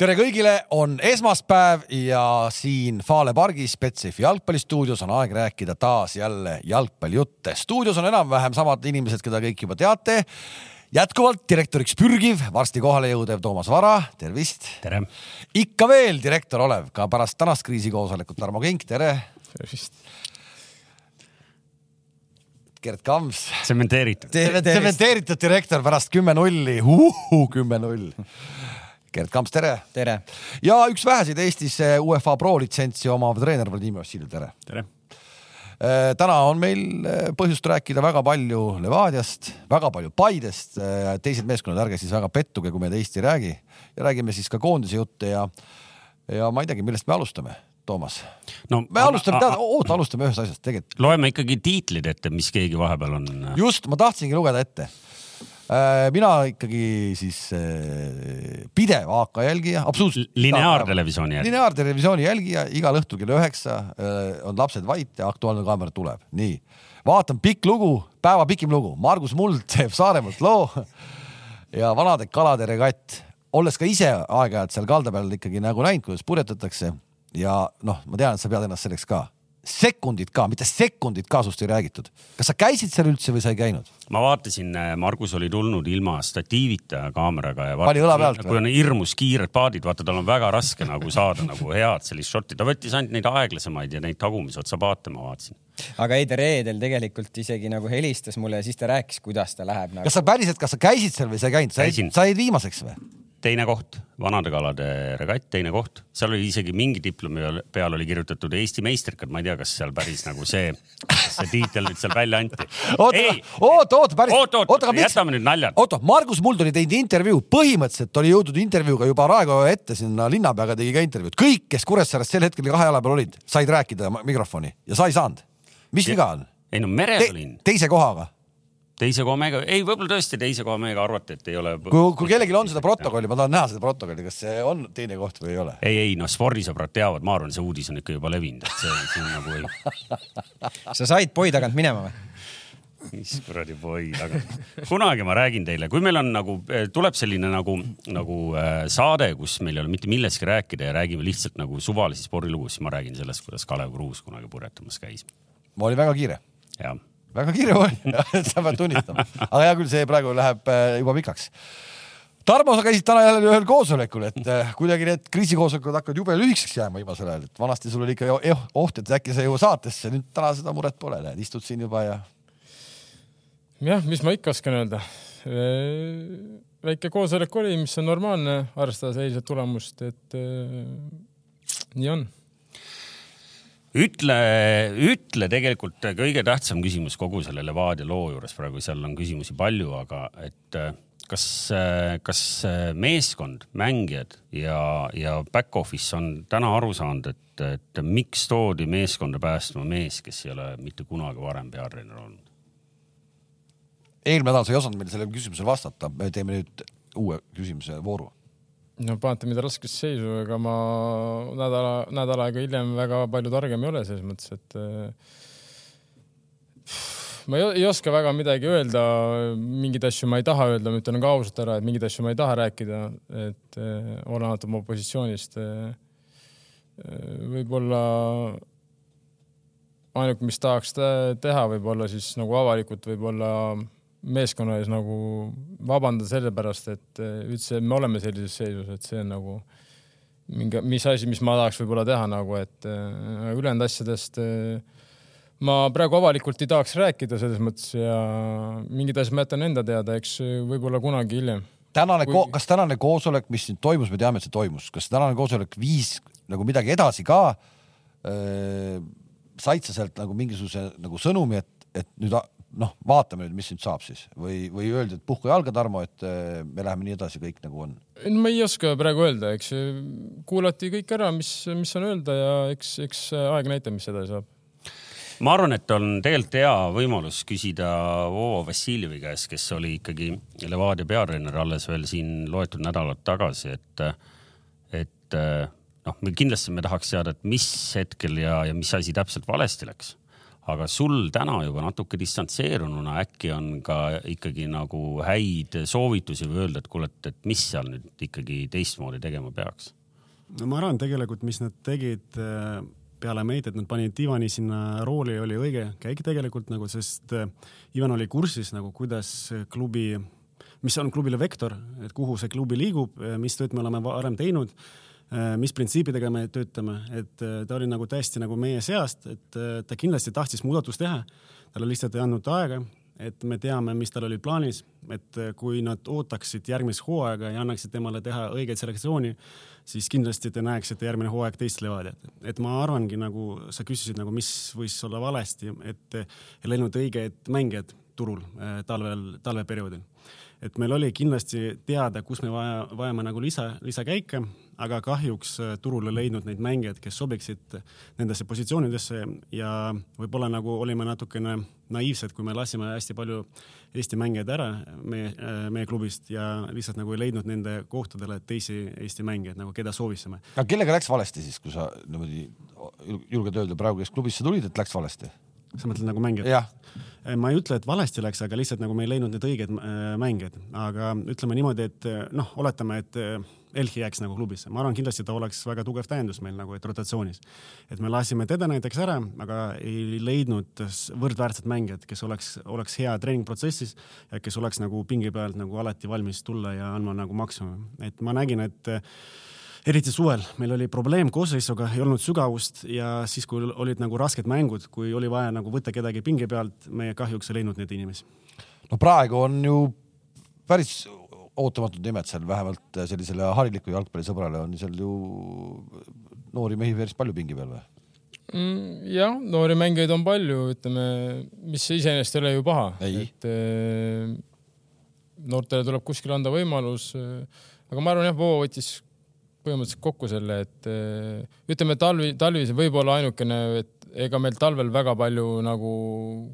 tere kõigile, on esmaspäev ja siin Fale pargis Betsafe jalgpallistuudios on aeg rääkida taas jälle jalgpallijutte. stuudios on enam-vähem samad inimesed, keda kõik juba teate. jätkuvalt direktoriks pürgiv, varsti kohale jõudev Toomas Vara, tervist. tere. ikka veel direktor olev, ka pärast tänast kriisikoosolekut Tarmo Kink, tere. tervist. Gerd Kams. tsementeeritud. tsementeeritud direktor pärast kümme nulli, kümme null Gerd Kamps, tere. tere. ja üks väheseid Eestis UEFA Pro litsentsi omav treener Vladimir Vassiljev, tere. tere. täna on meil äh, põhjust rääkida väga palju Levadiast, väga palju Paidest. Äh, teised meeskonnad, ärge siis väga pettuge, kui me teist ei räägi ja räägime siis ka koondise jutte ja, ja ma ei teagi, millest me alustame Toomas no,. me alustame, tead, oota, alustame ühest asjast tegelikult. loeme ikkagi tiitlid ette, mis keegi vahepeal on. just, ma tahtsingi lugeda ette Äh, mina ikkagi siis äh, pidev AK jälgija, absoluutselt. lineaartelevisiooni jälgija. lineaartelevisiooni jälgija, igal õhtul kell üheksa äh, on lapsed vait ja Aktuaalne kaamera tuleb, nii. vaatan pikk lugu, päeva pikim lugu, Margus Muld teeb Saaremaalt loo ja vanade kalade regatt, olles ka ise aeg-ajalt seal kalda peal ikkagi nagu näinud, kuidas purjetatakse ja noh, ma tean, et sa pead ennast selleks ka sekundit ka, mitte sekundit ka sust ei räägitud. kas sa käisid seal üldse või sa ei käinud? ma vaatasin, äh, Margus oli tulnud ilma statiivita kaameraga ja pani õla pealt kui on hirmus kiired paadid, vaata, tal on väga raske nagu saada nagu head sellist šotti, ta võttis ainult neid aeglasemaid ja neid tagumise otsa paate ma vaatasin. aga ei, ta reedel tegelikult isegi nagu helistas mulle ja siis ta rääkis, kuidas ta läheb nagu.... kas sa päriselt, kas sa käisid seal või sa ei käinud, sa jäid viimaseks või? Teine koht, vanade kalade regatt, teine koht, seal oli isegi mingi diplomi peal oli kirjutatud Eesti meistrikad, ma ei tea, kas seal päris nagu see, see tiitel nüüd seal välja anti. oota, oota, oota, päris. oota, oota, jätame nüüd naljad. oota, Margus Muld oli teinud intervjuu, põhimõtteliselt oli jõudnud intervjuuga juba Raekoja ette sinna linnapeaga tegi ka intervjuud, kõik, kes Kuressaares sel hetkel kahe jala peal olid, said rääkida mikrofoni ja sa ei saanud. mis viga on? ei no meres Te, olin. teise kohaga teise koha mehega, ei, võib-olla tõesti teise koha mehega arvati, et ei ole. kui, kui kellelgi on seda protokolli, ma tahan näha seda protokolli, kas see on teine koht või ei ole? ei, ei noh, spordisõbrad teavad, ma arvan, see uudis on ikka juba levinud, et see, see on nagu ei. sa said boi tagant minema või? mis kuradi boi tagant. kunagi ma räägin teile, kui meil on nagu, tuleb selline nagu, nagu äh, saade, kus meil ei ole mitte millestki rääkida ja räägime lihtsalt nagu suvalisi spordilugu, siis ma räägin sellest, kuidas Kalev Kruus kunagi purjetamas käis. ma olin väga kiire. jah väga kiire oli sa pead tunnistama, aga hea küll, see praegu läheb äh, juba pikaks. Tarmo, sa käisid täna jälle ühel koosolekul, et äh, kuidagi need kriisikoosolekud hakkavad jube lühikeseks jääma viimasel ajal, et vanasti sul oli ikka oht, et äkki sa ei jõua saatesse, nüüd täna seda muret pole, näed, istud siin juba ja. jah, mis ma ikka oskan öelda. väike koosolek oli, mis on normaalne, arvestades eilset tulemust, et nii on ütle, ütle tegelikult kõige tähtsam küsimus kogu selle Levadia loo juures praegu, seal on küsimusi palju, aga et kas, kas meeskond, mängijad ja, ja back office on täna aru saanud, et, et miks toodi meeskonda päästma mees, kes ei ole mitte kunagi varem peatreener olnud? eelmine nädal sa ei osanud meile sellele küsimusele vastata, me teeme nüüd uue küsimuse vooru no panete mind raskesse seisu, ega ma nädala, nädal aega hiljem väga palju targem ei ole selles mõttes, et äh, ma ei, ei oska väga midagi öelda, mingeid asju ma ei taha öelda, ma ütlen ka ausalt ära, et mingeid asju ma ei taha rääkida, et äh, olenemata oma positsioonist äh,. võib-olla ainuke, mis tahaks teha, võib-olla siis nagu avalikult võib-olla meeskonna ees nagu vabandada sellepärast, et eh, üldse me oleme sellises seisus, et see on nagu mingi, mis asi, mis ma tahaks võib-olla teha nagu, et äh, ülejäänud asjadest äh, ma praegu avalikult ei tahaks rääkida selles mõttes ja mingid asjad ma jätan enda teada, eks võib-olla kunagi hiljem. tänane Kui..., kas tänane koosolek, mis nüüd toimus, me teame, et see toimus, kas tänane koosolek viis nagu midagi edasi ka? said sa sealt nagu mingisuguse nagu sõnumi, et, et nüüd noh, vaatame nüüd, mis nüüd saab siis. Või, või öeldi, et puhka jalga, Tarmo, et äh, me läheme nii edasi, kõik nagu on? ma ei oska praegu öelda, eks kuulati kõik ära, mis, mis on öelda ja eks, eks aeg näitab, mis edasi saab. Ma arvan, et on tegelikult hea võimalus küsida Vovo Vassiljevi käest, kes oli ikkagi Levadia peatreener alles veel siin loetud nädalad tagasi, et, et noh, me kindlasti me tahaks teada, et mis hetkel ja, ja mis asi täpselt valesti läks aga sul täna juba natuke distantseerununa äkki on ka ikkagi nagu häid soovitusi või öelda, et kuule, et, et mis seal nüüd ikkagi teistmoodi tegema peaks? no ma arvan tegelikult, mis nad tegid äh, peale meid, et nad panid Ivani sinna rooli, oli õige käik tegelikult nagu, sest äh, Ivan oli kursis nagu, kuidas klubi, mis on klubile vektor, et kuhu see klubi liigub, mis tööd me oleme varem teinud, äh, mis printsiipidega me töötame, et ta oli nagu täiesti nagu meie seast, et ta kindlasti tahtis muudatust teha. talle lihtsalt ei andnud aega et me teame, mis tal oli plaanis, et kui nad ootaksid järgmist hooaega ja annaksid temale teha õigeid selektsiooni, siis kindlasti te näeksite järgmine hooaeg teist Levadiat. et ma arvangi, nagu sa küsisid nagu, mis võis olla valesti, et ei läinud õiged mängijad turul äh, talvel, talveperioodil et meil oli kindlasti teada, kus me vaja, vajame nagu lisa, lisakäike, aga kahjuks äh, turul ei leidnud neid mängijaid, kes sobiksid nendesse positsioonidesse ja võib-olla nagu olime natukene naiivsed, kui me lasime hästi palju Eesti mängijaid ära meie, äh, meie klubist ja lihtsalt nagu ei leidnud nende kohtadele teisi Eesti mängijaid nagu, keda soovisime. aga kellega läks valesti siis, kui sa niimoodi julged öelda praegu, kes klubisse tulid, et läks valesti? Sa mõtled nagu mängijad? ma ei ütle, et valesti läks, aga lihtsalt nagu me ei leidnud need õiged äh, mängijad, aga ütleme niimoodi, et äh, noh, oletame, et äh, Elhi jääks nagu klubisse, ma arvan, kindlasti ta oleks väga tugev täiendus meil nagu, et rotatsioonis. et me lasime teda näiteks ära, aga ei leidnud võrdväärset mängijat, kes oleks, oleks hea treeningprotsessis ja kes oleks nagu pingi pealt nagu alati valmis tulla ja andma nagu maksimumi. et ma nägin, et eriti suvel, meil oli probleem koosseisuga, ei olnud sügavust ja siis, kui olid nagu rasked mängud, kui oli vaja nagu võtta kedagi pinge pealt, me kahjuks ei leidnud neid inimesi. no praegu on ju päris ootamatud nimed seal, vähemalt sellisele harilikule jalgpallisõbrale on seal ju noori mehi päris palju pingi peal või? Mm, jah, noori mängijaid on palju, ütleme, mis iseenesest ei ole ju paha, et äh, noortele tuleb kuskil anda võimalus. aga ma arvan jah, Voo võttis põhimõtteliselt kokku selle, et eh, ütleme, talvi, talvis võib-olla ainukene, et ega meil talvel väga palju nagu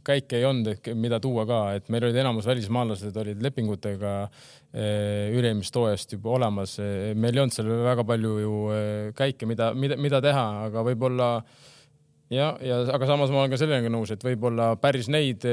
käike ei olnud, mida tuua ka, et meil olid enamus välismaalased olid lepingutega eh, üle-eelmisest hooajast juba olemas. Eh, meil ei olnud seal väga palju ju käike, mida, mida, mida teha, aga võib-olla ja, ja aga samas ma olen ka sellega nõus, et võib-olla päris neid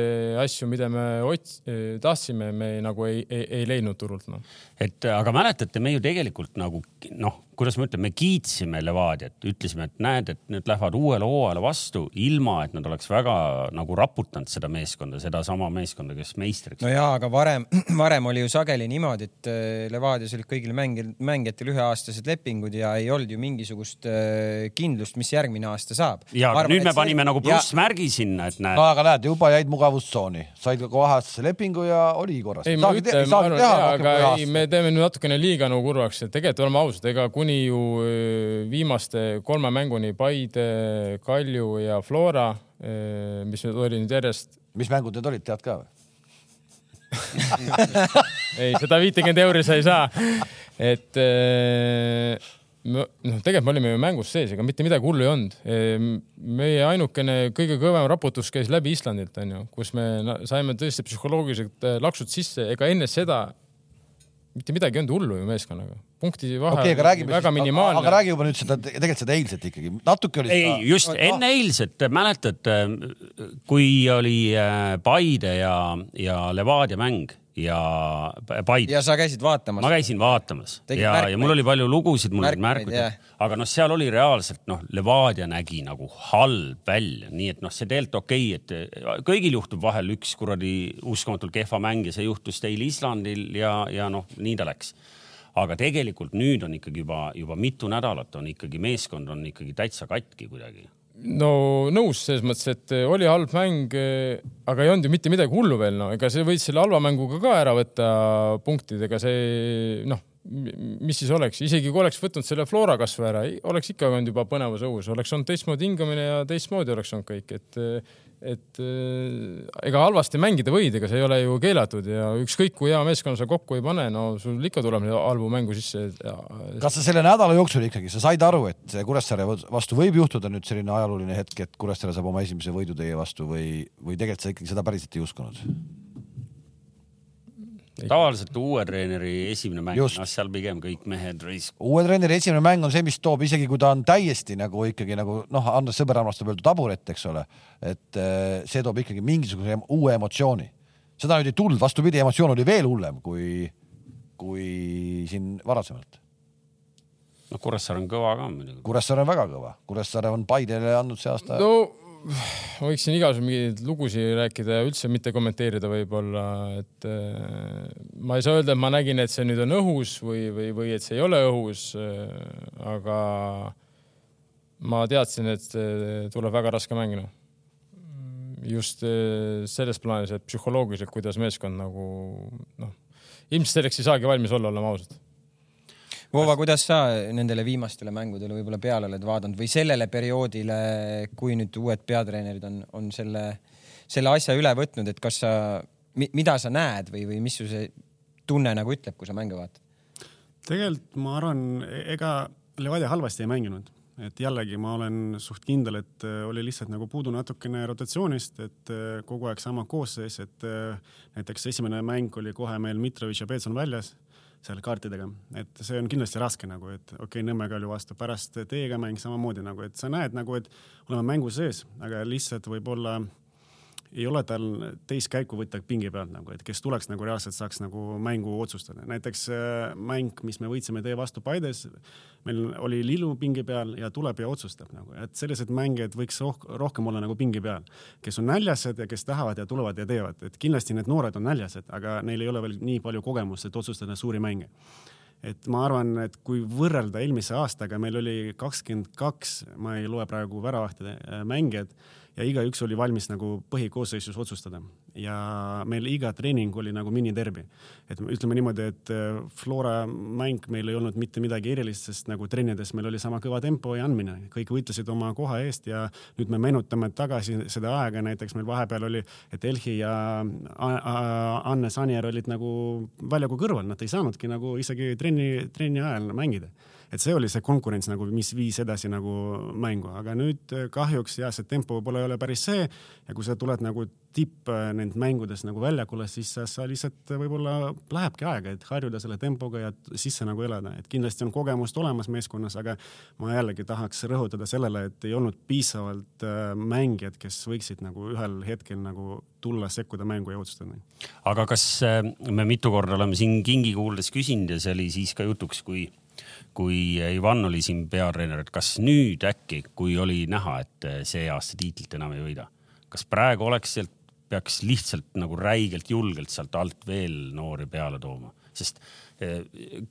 asju, mida me ots-, tahtsime, me nagu ei, ei, ei leidnud turult noh. et aga mäletate, me ju tegelikult nagu noh kuidas ma ütlen, me kiitsime Levadiat, ütlesime, et näed, et nüüd lähevad uuele hooajale vastu, ilma et nad oleks väga nagu raputanud seda meeskonda, sedasama meeskonda, kes meistriks. no jaa, aga varem, varem oli ju sageli niimoodi, et äh, Levadias olid kõigil mängijal, mängijatel üheaastased lepingud ja ei olnud ju mingisugust äh, kindlust, mis järgmine aasta saab. ja Arvan, nüüd me panime see... nagu plussmärgi sinna, et näed. no aga näed, juba jäid mugavustsooni, said ka kaheaastase lepingu ja oli korras. ei, ma ütlen, ma arvan, jaa, aga ei, me teeme nüüd natukene liiga nagu kurvaks, et tegelikult oleme ausad, ega kui kuni ju viimaste kolme mänguni Paide, Kalju ja Flora, mis nüüd oli nüüd järjest. mis mängud need olid, tead ka või ei, seda viitekümmet euri sa ei saa. et noh, tegelikult me olime ju mängus sees, ega mitte midagi hullu ei olnud. meie ainukene kõige kõvem raputus käis läbi Islandilt, onju, kus me saime tõesti psühholoogiliselt laksud sisse, ega enne seda mitte midagi ei olnud hullu ju meeskonnaga. Punkti vahe okay, aga räägime väga siis, minimaalne. aga räägi juba nüüd seda, tegelikult seda eilset ikkagi, natuke oli ei just ah, enne eilset, mäletad, kui oli äh, Paide ja, ja Levadia mäng ja Paide. ja sa käisid vaatamas? ma käisin vaatamas. Tegid ja, ja mul oli palju lugusid, mul olid märkud, aga noh, seal oli reaalselt noh, Levadia nägi nagu halb välja, nii et noh, see tegelikult okei okay,, et kõigil juhtub vahel üks kuradi uskumatult kehva mäng ja see juhtus teil Islandil ja, ja noh, nii ta läks. Aga tegelikult nüüd on ikkagi juba, juba mitu nädalat on ikkagi meeskond on ikkagi täitsa katki kuidagi no nõus selles mõttes, et oli halb mäng, aga ei olnud ju mitte midagi hullu veel, no ega see võis selle halva mänguga ka ära võtta punktidega, see noh, mis siis oleks, isegi kui oleks võtnud selle Flora kasvõi ära, oleks ikka olnud juba põnevus õhus, oleks olnud teistmoodi hingamine ja teistmoodi oleks olnud kõik, et et äh, ega halvasti mängida võid, ega see ei ole ju keelatud ja ükskõik kui hea meeskonna sa kokku ei pane, no sul ikka tuleb halbu mängu sisse. kas sa selle nädala jooksul ikkagi, sa said aru, et Kuressaare vastu võib juhtuda nüüd selline ajalooline hetk, et Kuressaare saab oma esimese võidu teie vastu või, või tegelikult sa ikkagi seda päriselt ei uskunud? Tavaliselt uue treeneri esimene mäng, noh seal pigem kõik mehed raisk-. uue treeneri esimene mäng on see, mis toob, isegi kui ta on täiesti nagu ikkagi nagu noh, Andres Sõber armastab öelda taburet, eks ole, et eh, see toob ikkagi mingisuguse uue emotsiooni. seda nüüd ei tulnud, vastupidi, emotsioon oli veel hullem kui, kui siin varasemalt. noh, Kuressaare on kõva ka muidugi. Kuressaare on väga kõva, Kuressaare on Paidele andnud see aasta no. Ma võiksin igasugu mingeid lugusid rääkida ja üldse mitte kommenteerida võib-olla, et äh, ma ei saa öelda, et ma nägin, et see nüüd on õhus või, või, või et see ei ole õhus äh,. aga ma teadsin, et tuleb väga raske mäng noh. just äh, selles plaanis, et psühholoogiliselt, kuidas meeskond nagu noh, ilmselt selleks ei saagi valmis olla, oleme ausad Vova, kuidas sa nendele viimastele mängudele võib-olla peale oled vaadanud või sellele perioodile, kui nüüd uued peatreenerid on, on selle, selle asja üle võtnud, et kas sa, mida sa näed või, või mis su see tunne nagu ütleb, kui sa mänge vaatad? tegelikult ma arvan, ega Levadia halvasti ei mänginud, et jällegi ma olen suht kindel, et äh, oli lihtsalt nagu puudu natukene rotatsioonist, et äh, kogu aeg sama koosseis, et äh, näiteks esimene mäng oli kohe meil Mitrovic ja Peetson väljas seal kaartidega, et see on kindlasti raske nagu, et okei okay,, Nõmme Kalju vastu, pärast teiega mäng samamoodi nagu, et sa näed nagu, et oleme mängu sees, aga lihtsalt võib-olla ei ole tal teist käiku võtta pingi pealt nagu, et kes tuleks nagu reaalselt saaks nagu mängu otsustada. näiteks äh, mäng, mis me võitsime teie vastu Paides, meil oli Lillu pingi peal ja tuleb ja otsustab nagu, et sellised mängijad võiks roh rohkem olla nagu pingi peal, kes on näljased ja kes tahavad ja tulevad ja teevad, et kindlasti need noored on näljased, aga neil ei ole veel nii palju kogemust, et otsustada suuri mänge. Et ma arvan, et kui võrrelda eelmise aastaga, meil oli kakskümmend kaks, ma ei loe praegu väravahtide äh, mängijad ja igaüks oli valmis nagu põhikoosseisus otsustada. Ja meil iga treening oli nagu miniterbi. et ütleme niimoodi, et äh, Flora mäng meil ei olnud mitte midagi erilist, sest nagu trennides meil oli sama kõva tempo ja andmine, kõik võitlesid oma koha eest ja nüüd me meenutame tagasi seda aega, näiteks meil vahepeal oli, et Elhi ja A- A- Anne Sanier olid nagu väljaku kõrval, nad ei saanudki nagu isegi trenni, trenni ajal mängida et see oli see konkurents nagu, mis viis edasi nagu mängu, aga nüüd äh, kahjuks jah, see tempo võib-olla ei ole päris see. Ja kui sa tuled nagu tipp äh, nend mängudes nagu väljakule, siis sa, sa lihtsalt äh, võib-olla lähebki aega, et harjuda selle tempoga ja sisse nagu elada, et kindlasti on kogemust olemas meeskonnas, aga ma jällegi tahaks rõhutada sellele, et ei olnud piisavalt mängijad, kes võiksid nagu ühel hetkel nagu tulla, sekkuda mängu ja otsustada. aga kas me mitu korda oleme siin kingi kuuldes küsinud ja see oli siis ka jutuks, kui, kui Ivan oli siin peatreener, et kas nüüd äkki, kui oli näha, et äh, see aasta tiitlit enam ei võida, kas praegu oleks sealt, peaks lihtsalt nagu räigelt julgelt sealt alt veel noori peale tooma, sest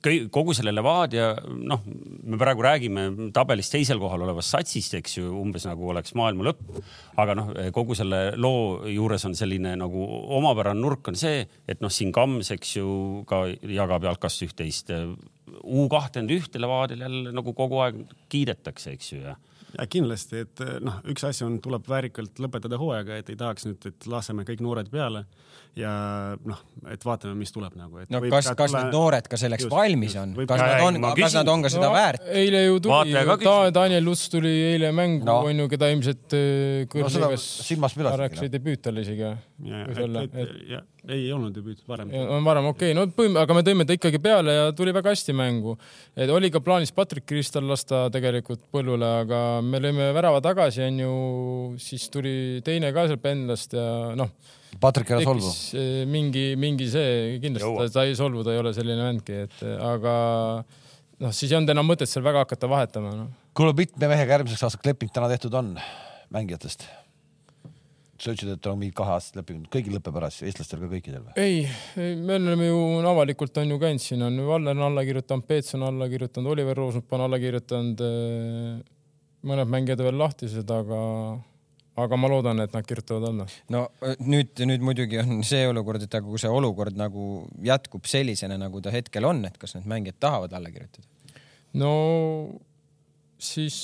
kõi- kogu selle Levadia, noh, me praegu räägime tabelis teisel kohal olevast satsist, eks ju, umbes nagu oleks maailma lõpp. aga noh, kogu selle loo juures on selline nagu omapärane nurk on see, et noh, siin Kams, eks ju, ka jagab jalkast üht-teist. U kakskümmend ühte Levadial jälle nagu kogu aeg kiidetakse, eks ju, ja ja kindlasti, et noh, üks asi on, tuleb väärikalt lõpetada hooaega, et ei tahaks nüüd, et laseme kõik noored peale ja noh, et vaatame, mis tuleb nagu. no kas, kas need noored ka selleks Just, valmis on, kas Ja, nad on kas nad on ka seda no, väärt? eile ju tuli ta. Daniel Luts tuli eile mängu No. no., onju, keda ilmselt äh, No pidasidki, rääkis noh. debüüt tal isegi. ja, võis olla, et, et, ja ei olnud debüüt varem. on varem okei okay., no põhim-, aga me tõime ta ikkagi peale ja tuli väga hästi mängu. et oli ka plaanis Patrick Kristal lasta tegelikult põllule, aga me lõime värava tagasi, onju, siis tuli teine ka sealt pendlast ja noh, Patrik, ära solvu. eh, mingi, mingi see, kindlasti ta, ta ei solvu, ta ei ole selline vendki, et aga noh, siis ei olnud enam mõtet seal väga hakata vahetama, noh. kuule, mitme mehega järgmiseks aastaks leping täna tehtud on mängijatest? Sa ütlesid, et on mingid kaheaastased lepingud, kõigil lõpeb ära siis, eestlastel ka kõikidel või? ei, me oleme ju avalikult on ju käinud, siin on Valner on alla kirjutanud, Peets on alla kirjutanud, Oliver Roosnup on alla kirjutanud. mõned mängijad on veel lahtised, aga, aga ma loodan, et nad kirjutavad alla. no öö, nüüd, nüüd muidugi on see olukord, et aga kui see olukord nagu jätkub sellisena, nagu ta hetkel on, et kas need mängijad tahavad alla kirjutada? no siis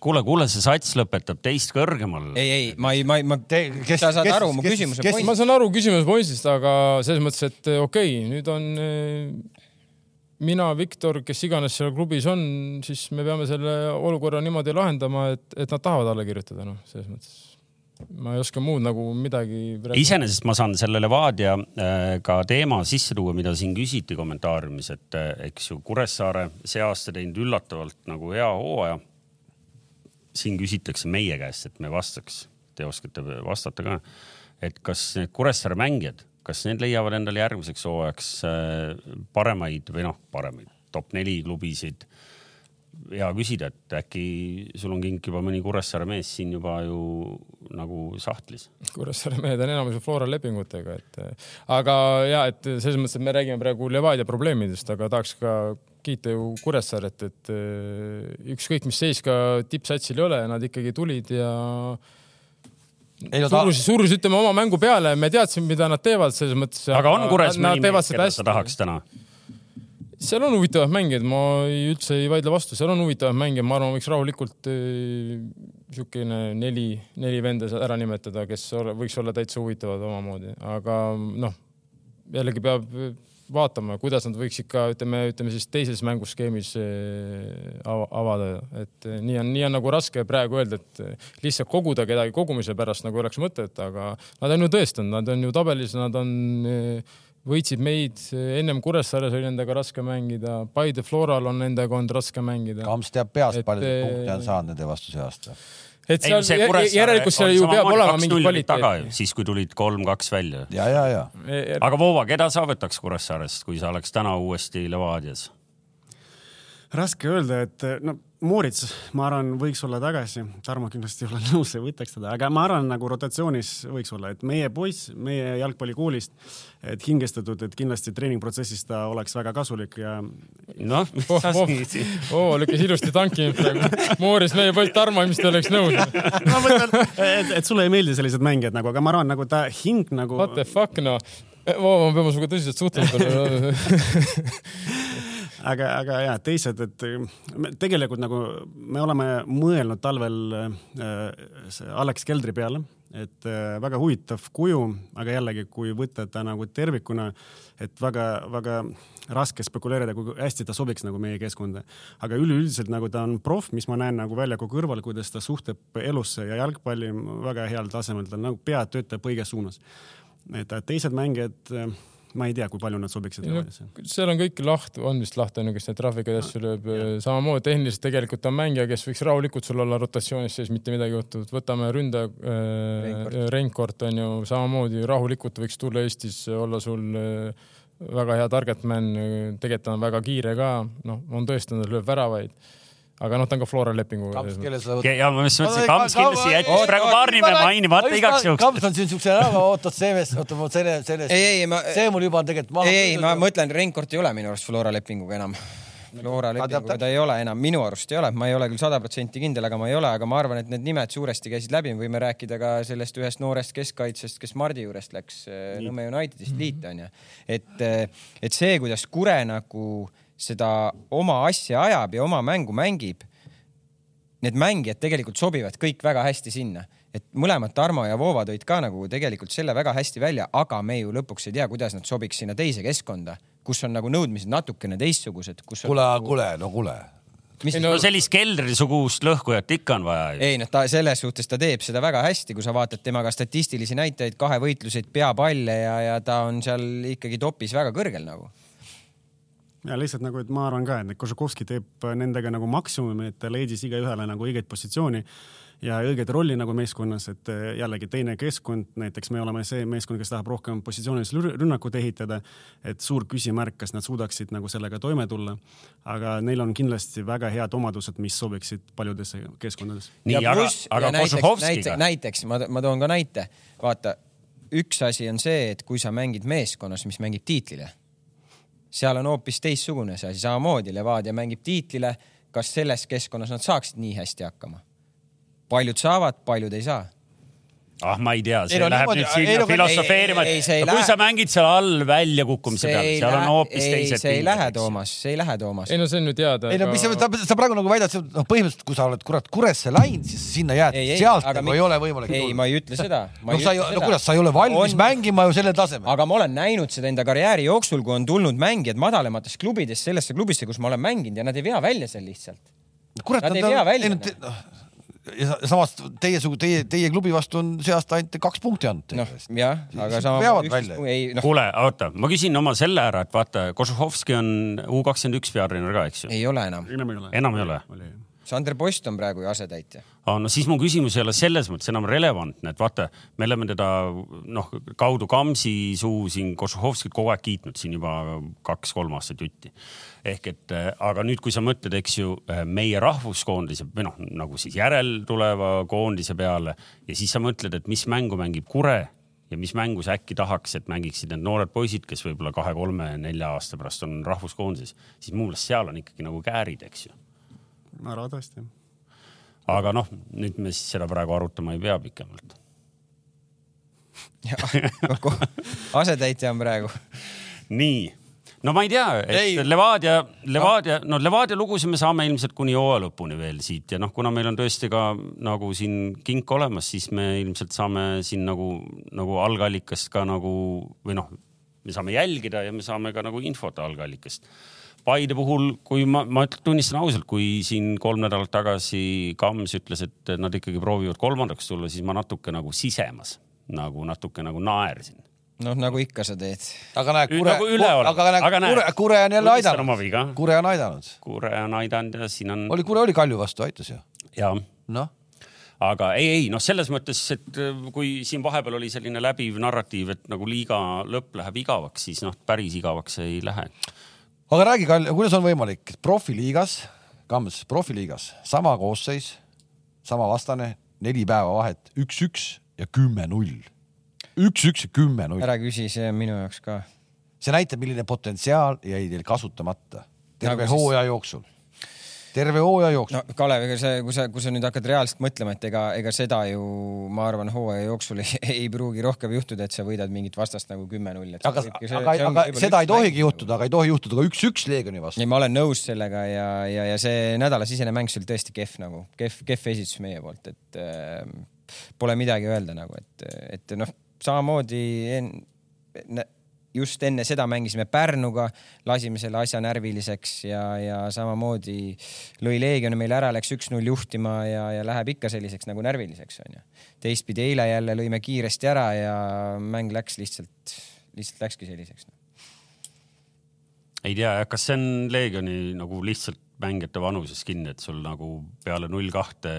kuule, kuule, see sats lõpetab teist kõrgemal. ei, ei, ma ei, ma ei, ma, kes- sa saad kes- aru mu kes- küsimuse kes- ma saan aru küsimuse pointist, aga selles mõttes, et eh, okei okay,, nüüd on eh, mina, Viktor, kes iganes seal klubis on, siis me peame selle olukorra niimoodi lahendama, et, et nad tahavad alla kirjutada, noh, selles mõttes. ma ei oska muud nagu midagi. iseenesest ma saan selle Levadia äh, ka teema sisse tuua, mida siin küsiti kommentaariumis, et eks ju Kuressaare see aasta teinud üllatavalt nagu hea hooaja. Siin küsitakse meie käest, et me vastaks, te oskate vastata ka, et kas need Kuressaare mängijad, kas need leiavad endale järgmiseks hooajaks äh, paremaid või noh, paremaid top neli klubisid hea küsida, et äkki sul on kink juba mõni Kuressaare mees siin juba ju nagu sahtlis. Kuressaare mehed on enamus Flora lepingutega, et aga ja et selles mõttes, et me räägime praegu Levadia probleemidest, aga tahaks ka kiita ju Kuressaaret, et eh, ükskõik mis seis ka tippsatsil ei ole, nad ikkagi tulid ja ei no ta, surus, surus ütleme oma mängu peale, me teadsime, mida nad teevad selles mõttes. aga on Kures mõni Nad teevad mees, seda keda sa tahaks täna? seal on huvitavad mängijad, ma ei, üldse ei vaidle vastu, seal on huvitavad mängijad, ma arvan, võiks rahulikult niisugune neli, neli venda ära nimetada, kes ole, võiks olla täitsa huvitavad omamoodi, aga noh, jällegi peab vaatama, kuidas nad võiks ikka ütleme, ütleme siis teises mänguskeemis eh, ava- avada, et eh, nii on, nii on nagu raske praegu öelda, et eh, lihtsalt koguda kedagi kogumise pärast nagu oleks mõtet, aga nad on ju tõestanud, nad on ju tabelis, nad on võitsid meid, ennem Kuressaares oli nendega raske mängida, Paide Floral on nendega olnud raske mängida. Kams teab peast, palju punkte on saanud nende vastu see aasta. Et seal järelikult seal ju peab olema mingi kvaliteet. siis kui tulid kolm-kaks välja. ja, ja, ja aga Voova, keda sa võtaks Kuressaarest, kui sa oleks täna uuesti Levadias? Raske öelda, et no Moorits, ma arvan, võiks olla tagasi, Tarmo kindlasti ei ole nõus ja võtaks teda, aga ma arvan, nagu rotatsioonis võiks olla, et meie poiss, meie jalgpallikoolist, et hingestatud, et kindlasti treeningprotsessis ta oleks väga kasulik ja noh, mis oh sa, oh, oh, lükkas ilusti tanki praegu. Mooris, meie poiss Tarmo ilmselt ei oleks nõus. ma mõtlen, et, et sulle ei meeldi sellised mängijad nagu, aga ma arvan, nagu ta hing nagu What the fuck noh. Oh, ma pean sinuga tõsiselt suhtlema. aga, aga ja teised, et me tegelikult nagu me oleme mõelnud talvel äh, Alex Keldri peale, et äh, väga huvitav kuju, aga jällegi, kui võtta ta nagu tervikuna, et väga-väga raske spekuleerida, kui hästi ta sobiks nagu meie keskkonda. aga üleüldiselt nagu ta on proff, mis ma näen nagu väljaku kõrval, kuidas ta suhtub elusse ja jalgpalli väga heal tasemel, ta nagu pea töötab õiges suunas. et teised mängijad, ma ei tea, kui palju nad sobiksid No, seal on kõik lahti, on vist lahti, on ju, kes neid trahvikaid asju lööb. samamoodi tehniliselt tegelikult on mängija, kes võiks rahulikult sul olla rotatsioonis sees, mitte midagi juhtunud. võtame ründaja äh,, Reinkord on ju samamoodi rahulikult võiks tulla Eestis olla sul äh, väga hea target man, tegelikult ta on väga kiire ka, noh, on tõestanud, lööb väravaid. Aga noh, ta on ka Flora lepinguga. Kams, kelle sa võtad? ja ma just mõtlesin, Kams kindlasti jättis praegu paar nime mainimata igaks juhuks. Kams on siin siukse ära, oota CV-s, oota ma selle, sellest, ei, ei, ma, see mul juba on tegelikult maha. ei, ei, ma mõtlen, Reinkord ei ole minu arust Flora lepinguga enam. Flora lepinguga ta ei ole enam, minu arust ei ole, ma ei ole küll sada protsenti kindel, aga ma ei ole, aga ma arvan, et need nimed suuresti käisid läbi, me võime rääkida ka sellest ühest noorest keskkaitsest, kes Mardi juurest läks äh, Nõmme Unitedist liita onju. et, et see, kuidas Kure nagu seda oma asja ajab ja oma mängu mängib, need mängijad tegelikult sobivad kõik väga hästi sinna, et mõlemad Tarmo ja Voova tõid ka nagu tegelikult selle väga hästi välja, aga me ju lõpuks ei tea, kuidas nad sobiks sinna teise keskkonda, kus on nagu nõudmised natukene teistsugused, kus on kuule, nagu, kuule, no kuule. mis no sellist keldrisugust lõhkujat ikka on vaja ju. ei noh, ta selles suhtes ta teeb seda väga hästi, kui sa vaatad temaga statistilisi näitajaid, kahevõitluseid, peapalle ja, ja ta on seal ikkagi topis väga kõrgel nagu. Ja lihtsalt nagu, et ma arvan ka, et Kožukovski teeb nendega nagu maksimumi, et ta leidis igaühele nagu õiget positsiooni ja õiget rolli nagu meeskonnas, et jällegi teine keskkond, näiteks me oleme see meeskond, kes tahab rohkem positsioonilist rü- rünnakut ehitada. et suur küsimärk, kas nad suudaksid nagu sellega toime tulla. aga neil on kindlasti väga head omadused, mis sobiksid paljudesse keskkondades. nii, ja aga aga näiteks, näiteks ma, ma toon ka näite, vaata, üks asi on see, et kui sa mängid meeskonnas, mis mängib tiitlile, seal on hoopis teistsugune see asi, samamoodi Levadia mängib tiitlile, kas selles keskkonnas nad saaksid nii hästi hakkama? paljud saavad, paljud ei saa ah, ma ei tea, see Ei no läheb niimoodi- nüüd sinna filosofeerima, et kui lähe- sa mängid seal all väljakukkumise peal, seal on hoopis ei, teised see ei lähe. Toomas, see ei lähe, Toomas ei. no see on ju teada. ei no mis sa, sa praegu nagu väidad, noh, põhimõtteliselt kui sa oled kurat Kuresse läinud, siis sinna jääd, sealt nagu ei ole võimalik ei, ma ei ütle seda. no sa ei, no kuidas, sa ei ole valmis on... mängima ju sellel tasemel. aga ma olen näinud seda enda karjääri jooksul, kui on tulnud mängijad madalamatest klubidest sellesse klubisse, kus ma olen mänginud ja nad ei vea välja seal lihtsalt. kurat, Nad ei vea välja. Ja sa- samas teie sugu, teie, teie klubi vastu on see aasta ainult kaks punkti andnud. noh, jah, aga sama veavad välja. ei noh, kuule, oota, ma küsin oma selle ära, et vaata, Kožuhovski on U kakskümmend üks peatreener ka, eks ju? ei ole enam. enam ei ole. enam ei ole? oli. Sander Post on praegu ju asetäitja. no siis mu küsimus ei ole selles mõttes enam relevantne, et vaata, me oleme teda noh, kaudu Kamsi suu siin Kožuhovskit kogu aeg kiitnud siin juba kaks-kolm aastat jutti. ehk et äh, aga nüüd, kui sa mõtled, eks ju, meie rahvuskoondise või noh, nagu siis järeltuleva koondise peale ja siis sa mõtled, et mis mängu mängib Kure ja mis mängu sa äkki tahaks, et mängiksid need noored poisid, kes võib-olla kahe-kolme-nelja aasta pärast on rahvuskoondises, siis mu meelest seal on ikkagi nagu käärid, eks ju arvatavasti. aga noh, nüüd me siis seda praegu arutama ei pea pikemalt. asetäitja on praegu. nii, no ma ei tea, et Ei. Levadia, Levadia, no Levadia lugusid me saame ilmselt kuni hooaja lõpuni veel siit ja noh, kuna meil on tõesti ka nagu siin kink olemas, siis me ilmselt saame siin nagu, nagu algallikast ka nagu või noh, me saame jälgida ja me saame ka nagu infot algallikast. Paide puhul, kui ma, ma tunnistan ausalt, kui siin kolm nädalat tagasi Kams ütles, et nad ikkagi proovivad kolmandaks tulla, siis ma natuke nagu sisemas nagu natuke nagu naersin. noh, nagu ikka sa teed. aga näe, Kure, nagu aga näe Aga, näe, Kure, Kure on jälle aidanud. Kure on aidanud. Kure on aidanud ja siin on oli, Kure oli Kalju vastu, aitas ju. ja noh, aga ei, ei noh, selles mõttes, et äh, kui siin vahepeal oli selline läbiv narratiiv, et nagu liiga lõpp läheb igavaks, siis noh, päris igavaks ei lähe. Aga räägi, Kalju, kuidas on võimalik profiliigas, Kams, profiliigas sama koosseis, sama vastane, neli päeva vahet, üks-üks ja kümme-null. üks-üks ja kümme-null. ära küsi, see on minu jaoks ka. see näitab, milline potentsiaal jäi teil kasutamata terve Nagu hooaja jooksul. Terve hooaja jooksul no Kalev, ega see, kui sa, kui sa nüüd hakkad reaalselt mõtlema, et ega, ega seda ju ma arvan, hooaja jooksul ei, ei pruugi rohkem juhtuda, et sa võidad mingit vastast nagu kümme-null. aga, aga, aga seda ei tohigi juhtuda, aga ei tohi juhtuda ka üks-üks Leegioni vastu. ei, ma olen nõus sellega ja, ja, ja see nädalasisene mäng seal tõesti kehv nagu, kehv, kehv esitus meie poolt, et äh, pole midagi öelda nagu, et, et noh, samamoodi en, ne, just enne seda mängisime Pärnuga, lasime selle asja närviliseks ja, ja samamoodi lõi Leegion meile ära, läks üks-null juhtima ja, ja läheb ikka selliseks nagu närviliseks onju. teistpidi eile jälle lõime kiiresti ära ja mäng läks lihtsalt, lihtsalt läkski selliseks no.. ei tea jah, kas see on Leegioni nagu lihtsalt mängijate vanuses kinni, et sul nagu peale null kahte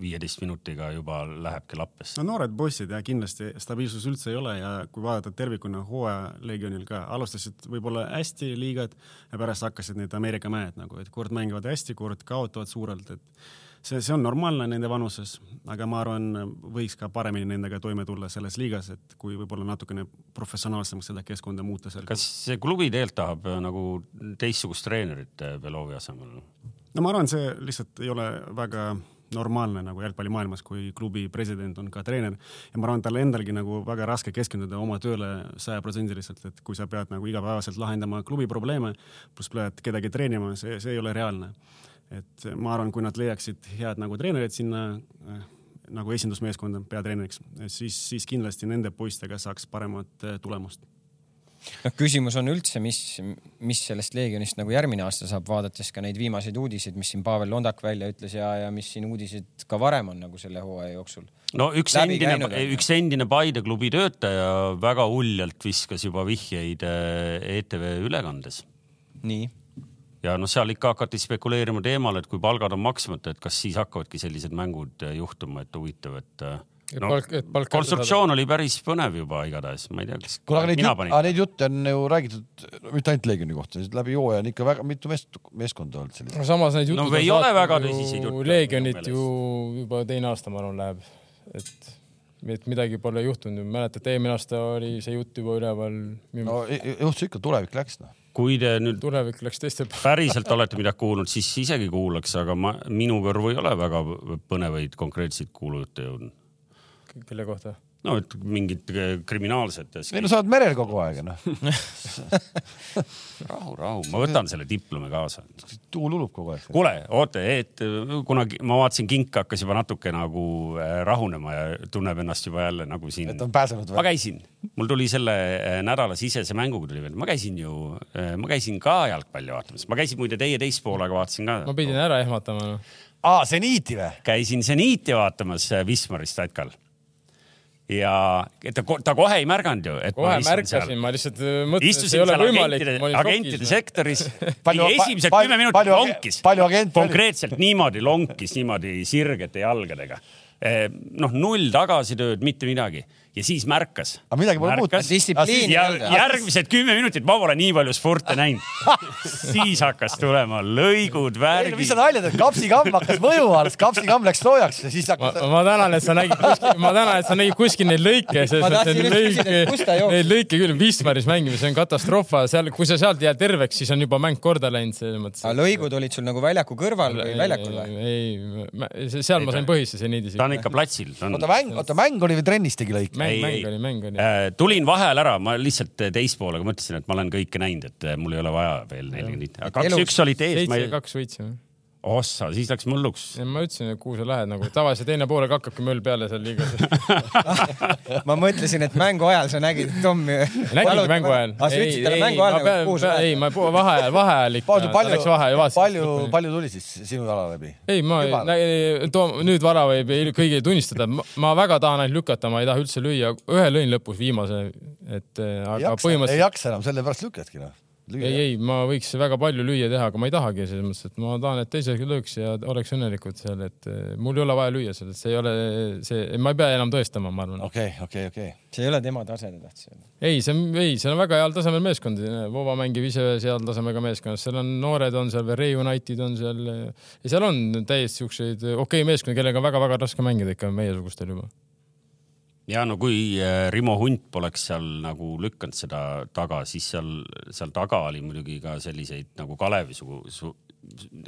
viieteist minutiga juba lähebki lappesse no noored bossid ja kindlasti stabiilsus üldse ei ole ja kui vaadata tervikuna hooaja Legionil ka, alustasid võib-olla hästi liigad ja pärast hakkasid need Ameerika mäed nagu, et kord mängivad hästi, kord kaotavad suurelt, et see, see on normaalne nende vanuses, aga ma arvan, võiks ka paremini nendega toime tulla selles liigas, et kui võib-olla natukene professionaalsemaks seda keskkonda muuta seal. kas see klubi tegelikult tahab äh, nagu teistsugust treenerit äh, Belovi asemel? no ma arvan, see lihtsalt ei ole väga normaalne nagu jalgpallimaailmas, kui klubi president on ka treener ja ma arvan, tal endalgi nagu väga raske keskenduda oma tööle sajaprotsendiliselt, et kui sa pead nagu igapäevaselt lahendama klubi probleeme, pluss pead kedagi treenima, see, see ei ole reaalne. et ma arvan, kui nad leiaksid head nagu treenerid sinna äh, nagu esindusmeeskonda peatreeneriks, siis, siis kindlasti nende poistega saaks paremat äh, tulemust noh, küsimus on üldse, mis, mis sellest Leegionist nagu järgmine aasta saab, vaadates ka neid viimaseid uudiseid, mis siin Pavel Londak välja ütles ja, ja mis siin uudised ka varem on nagu selle hooaja jooksul. no üks Läbi endine üks endine Paide klubi töötaja väga uljalt viskas juba vihjeid ETV ülekandes. Nii, ja noh, seal ikka hakati spekuleerima teemal, et kui palgad on maksmata, et kas siis hakkavadki sellised mängud äh, juhtuma, et huvitav, et äh, Et no, palk- et palka konstruktsioon oli päris põnev juba igatahes, ma ei tea, kas kuule, aga neid, mina jut, panin aga neid jutte on ju räägitud mitte ainult Leegioni kohta, läbi hooaja on ikka väga mitu meest, meeskonda olnud sellised. no samas need No jutud ei ole väga tõsiseid jutte Leegionit ju juba teine aasta, ma arvan, läheb, et, et midagi pole juhtunud. mäletad, eelmine aasta oli see jutt juba üleval. no juhtus ikka, tulevik läks noh. kui te nüüd tulevik läks teiste peale. päriselt olete midagi kuulnud, siis isegi kuulaks, aga ma, minu kõrvu ei ole väga põnevaid konkreetseid kuulujutte jõudnud. Kelle kohta? no et mingid äh, kriminaalsed. ei no sa oled merel kogu aeg noh, rahu, rahu, ma võtan selle diplomi kaasa tuul ulub kogu aeg. kuule, oota, et kunagi ma vaatasin, kink hakkas juba natuke nagu äh, rahunema ja tunneb ennast juba jälle nagu siin. et on pääsenud ma või? käisin, mul tuli selle äh, nädala sisese mänguga tuli veel, ma käisin ju, ma käisin ka jalgpalli vaatamas, ma käisin muide teie teist poolega vaatasin ka. ma pidin ära ehmatama noh.. aa, seniiti või? käisin seniiti vaatamas äh, Wismari statkal. Ja ta, ta kohe ei märganud ju, et kohe ma märkasin, ma lihtsalt äh, mõtlesin, et ei ole võimalik agentide, agentide. sektoris. Palju- esimesed pa- kümme minutit palju- lonkis. palju konkreetselt niimoodi lonkis, niimoodi sirgete jalgadega. noh, null tagasitööd, mitte midagi ja siis märkas. Aga midagi pole muutunud. Järgmised kümme minutit ma pole nii palju spurte näinud. siis hakkas tulema lõigud, mis värgid sa. nalja teed, kapsikamm hakkas mõjuma alles, kapsikamm läks soojaks ja siis hakkas. ma tänan, et sa nägid kuskil, ma tänan, et sa nägid kuskil neid lõike, neid küsida, et ta lõike, neid lõike küll, Wismaris mängimine, see on katastroof, seal, kui sa sealt jääd terveks, siis on juba mäng korda läinud selles mõttes. aga lõigud olid sul nagu väljaku kõrval või väljakul või? ei, seal ma sain põhisse seniidis. ta on ikka platsil. oota mäng, oota mäng oli või trennis tegi lõike? mäng, mäng oli, mäng oli. Äh, tulin vaheajal ära, ma lihtsalt teispoole mõtlesin, et ma olen kõike näinud, et äh, mul ei ole vaja veel nelikümmend. kaks-üks olid ees, seitse ei, kaks võitsime. ossa, siis läks mulluks. ma ütlesin, et kuhu sa lähed nagu tavaliselt teine poolega hakkabki möll peale seal liigas. ma mõtlesin, et mängu ajal sa nägid Tommi. nägingi mängu ajal. aa, sa ütlesid talle mängu ajal nagu, kuhu sa ei, lähed? ma po- vaheajal, vaheajal ikka. palju, palju palju, palju tuli siis sinu jala läbi? ei, ma Jumala., too nüüd vara võib ei- kõigile tunnistada, ma väga tahan ainult lükata, ma ei taha üldse lüüa, ühe lõin lõpus viimase, et ei aga jaksa, ei põhimõtteliselt jaksa enam, sellepärast lükkadki noh. ei, ei, ma võiks väga palju lüüa teha, aga ma ei tahagi selles mõttes, et ma tahan, et teised lööks ja oleks õnnelikud seal, et äh, mul ei ole vaja lüüa seal, et see ei ole see, ma ei pea enam tõestama, ma arvan. okei, okei, okei. see ei ole tema tase, ta tahtis öelda. ei, see on, ei, see on väga heal tasemel meeskond, Vova mängib ise heal tasemega meeskonnas, seal on noored on seal, Vere United on seal ja seal on täiesti siukseid okei okay meeskondi, kellega on väga-väga raske mängida ikka meiesugustel juba. Ja no kui äh, Rimo Hunt poleks seal nagu lükanud seda taga, siis seal, seal taga oli muidugi ka selliseid nagu Kalevi sugu su,,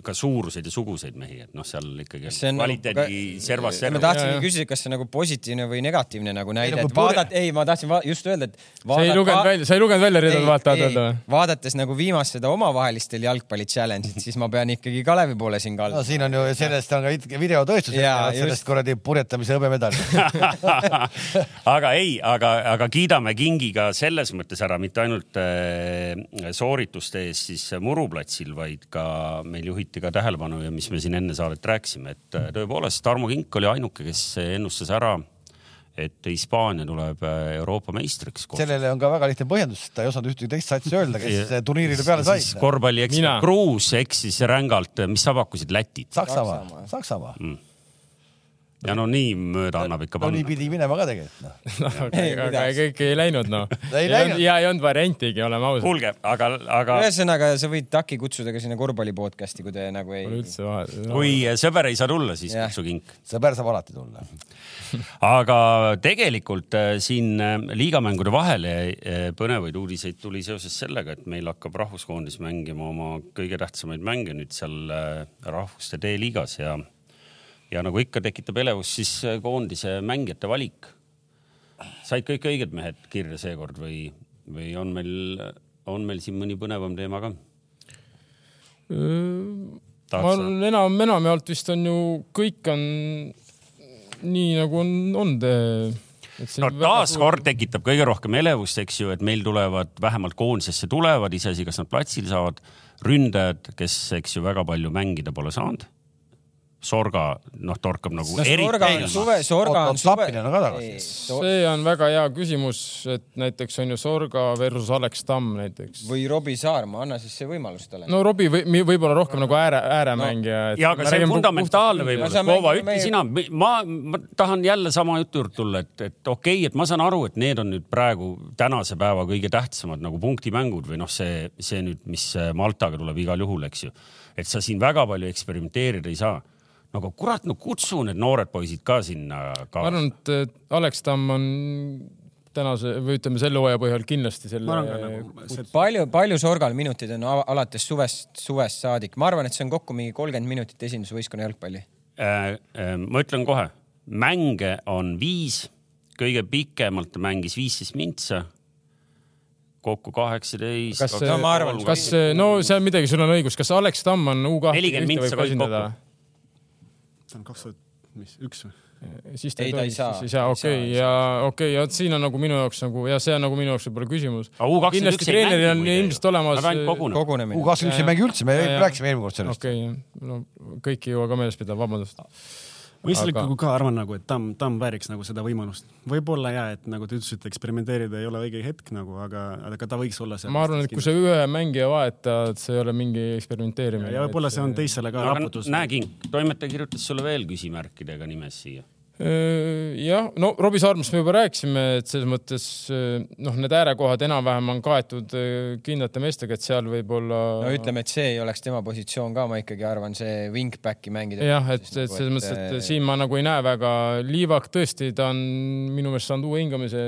ka suuruseid ja suguseid mehi, et noh, seal ikkagi see on kvaliteedi nagu, servas ma servas. Jaa, tahtsingi küsida, kas see nagu positiivne või negatiivne nagu näide, nagu et vaadata, ei, ma tahtsin va just öelda, et sa ei lugenud välja, sa ei lugenud välja ridade vahelt, tahad öelda või? vaadates nagu viimast seda omavahelistel jalgpalli challenge'it, siis ma pean ikkagi Kalevi poole siin no kalduma. siin on ju, sellest on ka videotõestus, sellest just. kuradi purjetamise hõbemedal. aga ei, aga, aga kiidame Kingiga selles mõttes ära, mitte ainult äh, soorituste eest siis muruplatsil, vaid ka meil juhiti ka tähelepanu ja mis me siin enne saadet rääkisime, et äh, tõepoolest Tarmo Kink oli ainuke, kes ennustas ära, et Hispaania tuleb äh, Euroopa meistriks. sellele on ka väga lihtne põhjendus, ta ei osanud ühtegi teist satsi öelda, kes turniirile peale sai. korvpalli ekspert Mina. Kruus eksis rängalt, mis sa pakkusid, Lätit? Saksamaa, Saksamaa. Ja no nii mööda annab ikka no nii panna. pidi minema ka tegelikult noh. aga kõik ei läinud noh. Ei läinud. ja ei olnud variantigi, oleme ausad. kuulge, aga, aga ühesõnaga, sa võid Taki kutsuda ka sinna korvpalli podcast'i, kui te nagu ei Pole. üldse vahet no.. kui sõber ei saa tulla, siis kutsu Kink. sõber saab alati tulla. aga tegelikult äh, siin äh, liigamängude vahele põnevaid uudiseid tuli seoses sellega, et meil hakkab rahvuskoondis mängima oma kõige tähtsamaid mänge nüüd seal rahvuste D-liigas ja, ja nagu ikka tekitab elevust siis äh, koondise mängijate valik. said kõik õiged mehed kirja seekord või, või on meil, on meil siin mõni põnevam teema ka? ma arvan, enam, enamjaolt vist on ju, kõik on nii nagu on, te. no taaskord tekitab kõige rohkem elevust, eks ju, et meil tulevad vähemalt koondisesse tulevad, iseasi, kas nad platsil saavad, ründajad, kes, eks ju, väga palju mängida pole saanud. Sorga, noh, torkab nagu no eriti Sorga on ilma. suve, Sorga on suve on ka tagasi.. see on väga hea küsimus, et näiteks on ju Sorga versus Alex Tamm näiteks. või Robbie Saarma, anna siis see võimalus talle. no Robbie või võib-olla rohkem nagu ääre, ääremängija no,. ja aga see on fundamentaalne No võimalus. mängid ütle meie- sina, ma, ma tahan jälle sama jutu juurde tulla, et, et okei okay,, et ma saan aru, et need on nüüd praegu tänase päeva kõige tähtsamad nagu punktimängud või noh, see, see nüüd, mis Maltaga tuleb igal juhul, eks ju. et sa siin väga palju eksperimenteerida ei saa. Aga kurat, no kutsu need noored poisid ka sinna ma kaasa. arvan, et Alex Tamm on tänase või ütleme selle hooaja põhjal kindlasti selle. ma ka nagu see, palju, palju Sorgal minutid on alates suvest, suvest saadik, ma arvan, et see on kokku mingi kolmkümmend minutit esindusvõistkonna jalgpalli. Äh, ma ütlen kohe, mänge on viis, kõige pikemalt mängis viisteist mintsa. kokku kaheksateist. kas see No ma arvan,, kas, no seal midagi, sul on õigus, kas Alex Tamm on U kahekümne 40 mintsa võib kokku. See on kaks tuhat mis üks või? siis ta Ei, ta ei saa. siis ei saa, Ei okei ja okei ja vot siin on nagu minu jaoks nagu ja see on nagu minu jaoks võib-olla küsimus. kindlasti treeneril on ilmselt olemas ainult kogunevad. U kogunemine. kakskümmend üks ei Ja, mängi üldse, me ja, ja. rääkisime eelmine kord sellest. okei, no kõiki ei jõua ka meeles pidada, vabandust. Ma isiklikult Aga- ka arvan nagu, et Tamm, Tamm vääriks nagu seda võimalust. võib-olla ja, et nagu te ütlesite, eksperimenteerida ei ole õige hetk nagu, aga, aga ta võiks olla seal. ma arvan, et kui sa ühe mängija vahetad, see ei ole mingi eksperimenteerimine. ja võib-olla see on teistele ka raputus. näe, King, toimetaja kirjutas sulle veel küsimärkidega nimes siia. jah, no Robbie Sarmast me juba rääkisime, et selles mõttes öö, noh, need äärekohad enam-vähem on kaetud öö, kindlate meestega, et seal võib-olla. no ütleme, et see ei oleks tema positsioon ka, ma ikkagi arvan, see wingback'i mängida. jah, et, et selles mõttes, et siin ma nagu ei näe väga, Liivak tõesti, ta on minu meelest saanud uue hingamise,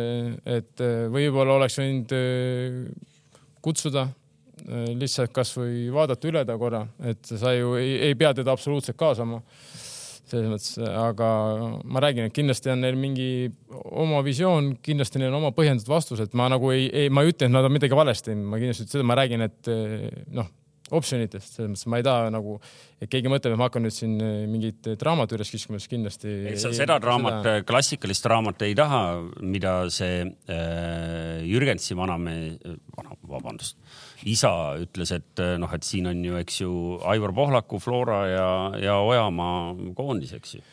et võib-olla oleks võinud kutsuda lihtsalt kasvõi vaadata üle ta korra, et sa ju ei, ei pea teda absoluutselt kaasama selles mõttes, aga ma räägin, et kindlasti on neil mingi oma visioon, kindlasti neil on oma põhjendatud vastused, ma nagu ei, ei, ma ei ütle, et nad on midagi valesti teinud, ma kindlasti ütlen seda, ma räägin, et eh, noh, optsionitest, selles mõttes ma ei taha nagu, et keegi mõtleb, et ma hakkan nüüd siin eh, mingit draamat üles kiskuma, siis kindlasti. sa seda draamat, klassikalist raamat ei taha, mida see äh, Jürgensi vanamees, vana, vabandust, isa ütles, et äh, noh, et siin on ju, eks ju, Aivar Pohlaku, Flora ja, ja Ojamaa koondis, eks ju.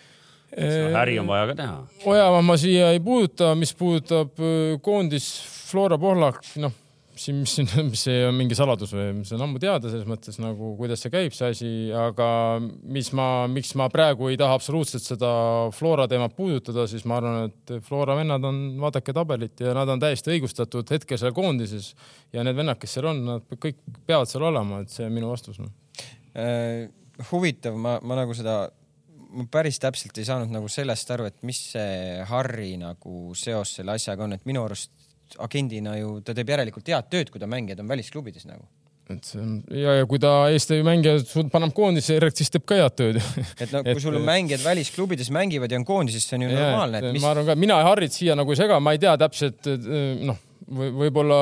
äri on vaja ka teha. Ojamaa ma siia ei puuduta, mis puudutab öö, koondis Flora Pohlak, noh, siin, mis siin, see on mingi saladus või, see on ammu teada selles mõttes nagu, kuidas see käib, see asi, aga mis ma, miks ma praegu ei taha absoluutselt seda Flora teemat puudutada, siis ma arvan, et Flora vennad on, vaadake tabelit ja nad on täiesti õigustatud hetkel seal koondises ja need vennad, kes seal on, nad kõik peavad seal olema, et see on minu vastus no.. Äh, huvitav, ma, ma nagu seda, ma päris täpselt ei saanud nagu sellest aru, et mis see Harri nagu seos selle asjaga on, et minu arust agendina ju ta teeb järelikult head tööd, kui ta mängijad on välisklubides nagu. et see on ja, ja kui ta Eesti mängija paneb koondise, siis teeb ka head tööd. et no kui sul on mängijad välisklubides mängivad ja on koondises, see on ju normaalne, et mis ma arvan ka, mina Harrit siia nagu ei sega, ma ei tea täpselt, noh, võib-olla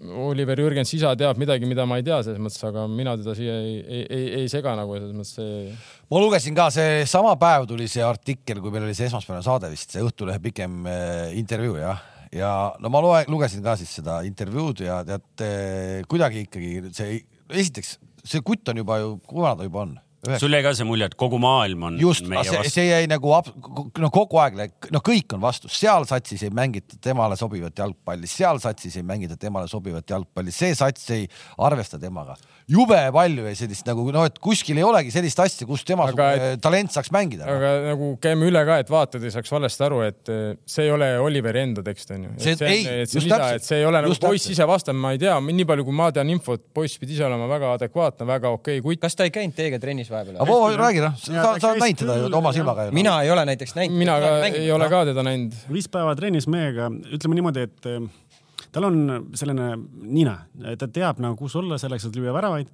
Oliver Jürgens isa teab midagi, mida ma ei tea selles mõttes, aga mina teda siia ei, ei, ei, ei sega nagu selles mõttes see ma lugesin ka, see sama päev tuli see artikkel, kui meil oli see esmaspäevane saade vist, see Õhtulehe pikem äh, intervjuu jah, ja no ma loe, lugesin ka siis seda intervjuud ja tead kuidagi ikkagi see, esiteks see kutt on juba ju, kui vana ta juba on? Sul jäi ka see mulje, et kogu maailm on just, meie see, see jäi nagu, no kogu aeg, no kõik on vastu, seal satsis ei mängita temale sobivat jalgpalli, seal satsis ei mängita temale sobivat jalgpalli, see sats ei arvesta temaga. jube palju ja sellist nagu noh, et kuskil ei olegi sellist asja, kus tema Aga et... talent saaks mängida. aga nagu käime üle ka, et vaatajad ei saaks valesti aru, et eh, see ei ole Oliveri enda tekst onju. See- see, ei, see, just lisa, täpselt. et see ei ole nagu poiss ise vastab, ma ei tea, nii palju kui ma tean infot, poiss pidi ise olema väga adekvaatne, väga okei okay, kutt. kas ta ei käinud teiega trennis vahepeal aga või? Voo, räägi noh, sa, ta sa oled näinud teda ju oma silmaga ju. mina ei ole näiteks näinud. mina ka ei ole ka teda näinud. viis päeva trennis meiega, ütleme niimoodi, et eh, tal on selline nina, ta teab nagu, kus olla selleks, et lüüa väravaid